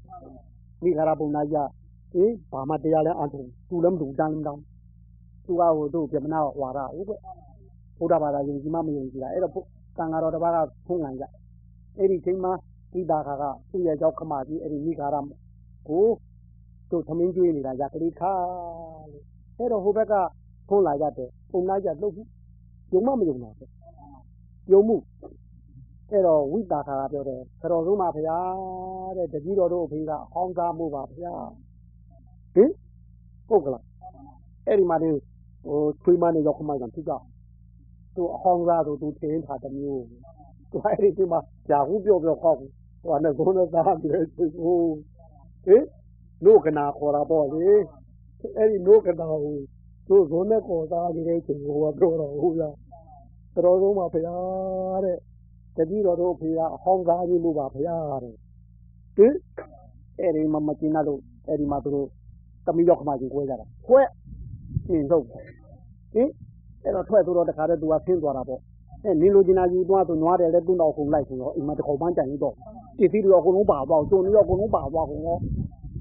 A: မိဂါရပုံနာကြီးကအေးဘာမှ တရားလဲအထုံသူလည်းမတူတန်းလည်း မတောင်းသူကဟိုတို့ပြမနာဝါရဟုတ်ကဲ့ဘုရားဘာသာ ယုံကြည်မှ မယုံကြည်တာ အဲ့တော့တန်ဃာတော်တစ်ပါးကဖုံးငံကြ အဲ့ဒီချိန်မှာ ဝိတာခါကသူ့ရဲ့ကြောက်ခမကြီးအဲ့ဒီမိခါရကိုသူ့သမင်းကျွေးနေတာရကလေးခါလို့အဲ့တော့ဟိုဘက်ကဖုန်းလာကြတယ်ပုံနာကြလှုပ်ဘူးယုံမမယုံတာပဲယုံမှုအဲ့တော့ဝိတာခါကပြောတယ်ခတော်ဆုံးပါဗျာတဲ့တကြီးတော်တို့အဖေကအဟောင်းသားမှုပါဗျာဟင်ဟုတ်ကလားအဲ့ဒီမှာဒီဟိုထွေးမနေရောက်ခမကဖြစ်ကြသူအဟောင်းသားဆိုသူတင်းထားတစ်မျိုးသူအဲ့ဒီဒီမှာဂျာဟုပြောပြောခေါက် ဟိုနဲ့ဘုန်းနဲ့သားပြီးတယ်ဟိုဟင်နို့ကနာခေါ်တာပေါ့လေအဲ့ဒီနို့ကနာကိုသူဇုံနဲ့ခေါ်သားနေတဲ့ချိန်ဟိုကပြောတော့ဟုတ်လားတော်ဆုံးပါဗျာတဲ့တတိတော်တို့ဖေကအဟောင်းသားကြီးလို့ပါဗျာတဲ့ဟင်အဲ့ဒီမှာမကျင်းတော့အဲ့ဒီမှာသူတို့တမီရောက်ခမကြီးခွဲကြတာခွဲရှင်းတော့ဟင်အဲ့တော့ထွက်ဆိုတော့တခါတည်းသူကဆင်းသွားတာပေါ့အဲနင်းလိုချင်တာယူသွားဆိုနွားတယ်လဲတွန်းတော့ခုံလိုက်ဆိုတော့အိမ်မှာတစ်ခေါက်ပန်းကြံနေတော့ တည်သီးတွေအကုန်လုံးပါသွားကျုံတွေအကုန်လုံးပါသွားကုန်ရော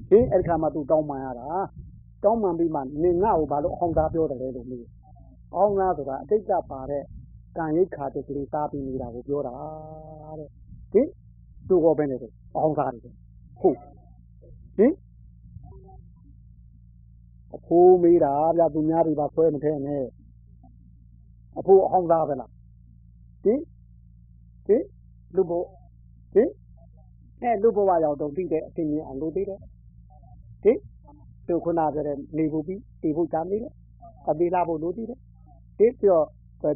A: ဟင်အဲ့ဒီခါမှသူတောင်းပန်ရတာတောင်းပန်ပြီးမှနင်ငါ့ကိုဘာလို့အဟောင်းသားပြောတယ်လဲလို့မေးအဟောင်းသားဆိုတာအတိတ်ကပါတဲ့ကံရိတ်ခါတဲ့ကလေးသားပြီးနေတာကိုပြောတာတဲ့ဟင်သူကပဲနေတယ်အဟောင်းသားတယ်ဟုတ်ဟင်အဖိုးမေးတာဗျသူများတွေပါဆွဲမထဲနဲ့အဖိုးအဟောင်းသားပဲလားဟင်ဟင်လူဘဟင် အဲလူဘဝရောက်တော့ပြီးတဲ့အသိဉာဏ်အောင်လို့သေးတယ်ဟင်သူခုနပြောတဲ့နေဖို့ပြီးတည်ဖို့ကြားနေတယ်အသေးလာဖို့လို့သေးတယ်ဒီပြော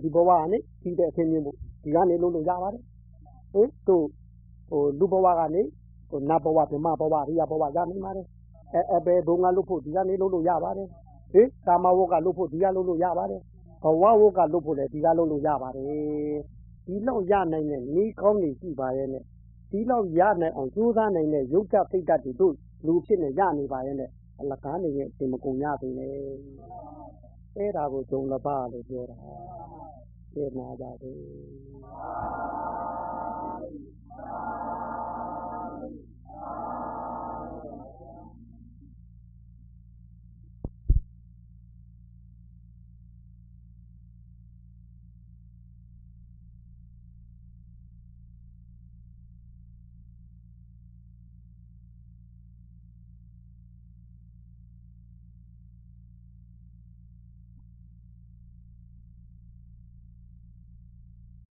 A: ဒီဘဝကနေပြီးတဲ့အသိဉာဏ်ဖို့ဒီကနေလို့လို့ရပါတယ်ဟင်သူဟိုလူဘဝကနေဟိုနတ်ဘဝဗြဟ္မဘဝရိယဘဝရနိုင်ပါတယ်အဲအဲဘယ်ဘုံကလို့ဖို့ဒီကနေလို့လို့ရပါတယ်ဟင်ကာမဝကလို့ဖို့ဒီကလို့လို့ရပါတယ်ဘဝဝကလို့ဖို့လည်းဒီကလို့လို့ရပါတယ်ဒီလောက်ရနိုင်တဲ့ဤကောင်းနေရှိပါရဲ့နဲ့ ဒီလောက်ရနိုင်အောင် ကြိုးစားနိုင်တဲ့ ရုပ်ဓာတ်စိတ်ဓာတ်တွေ တို့လူအဖြစ်နဲ့ ရနေပါရဲ့နဲ့ အလကားနေရင် အင်မကုန်ရသေးနဲ့။အဲဒါကို ဂျုံလဘလို့ပြောတာ။ကျေနာကြစေ။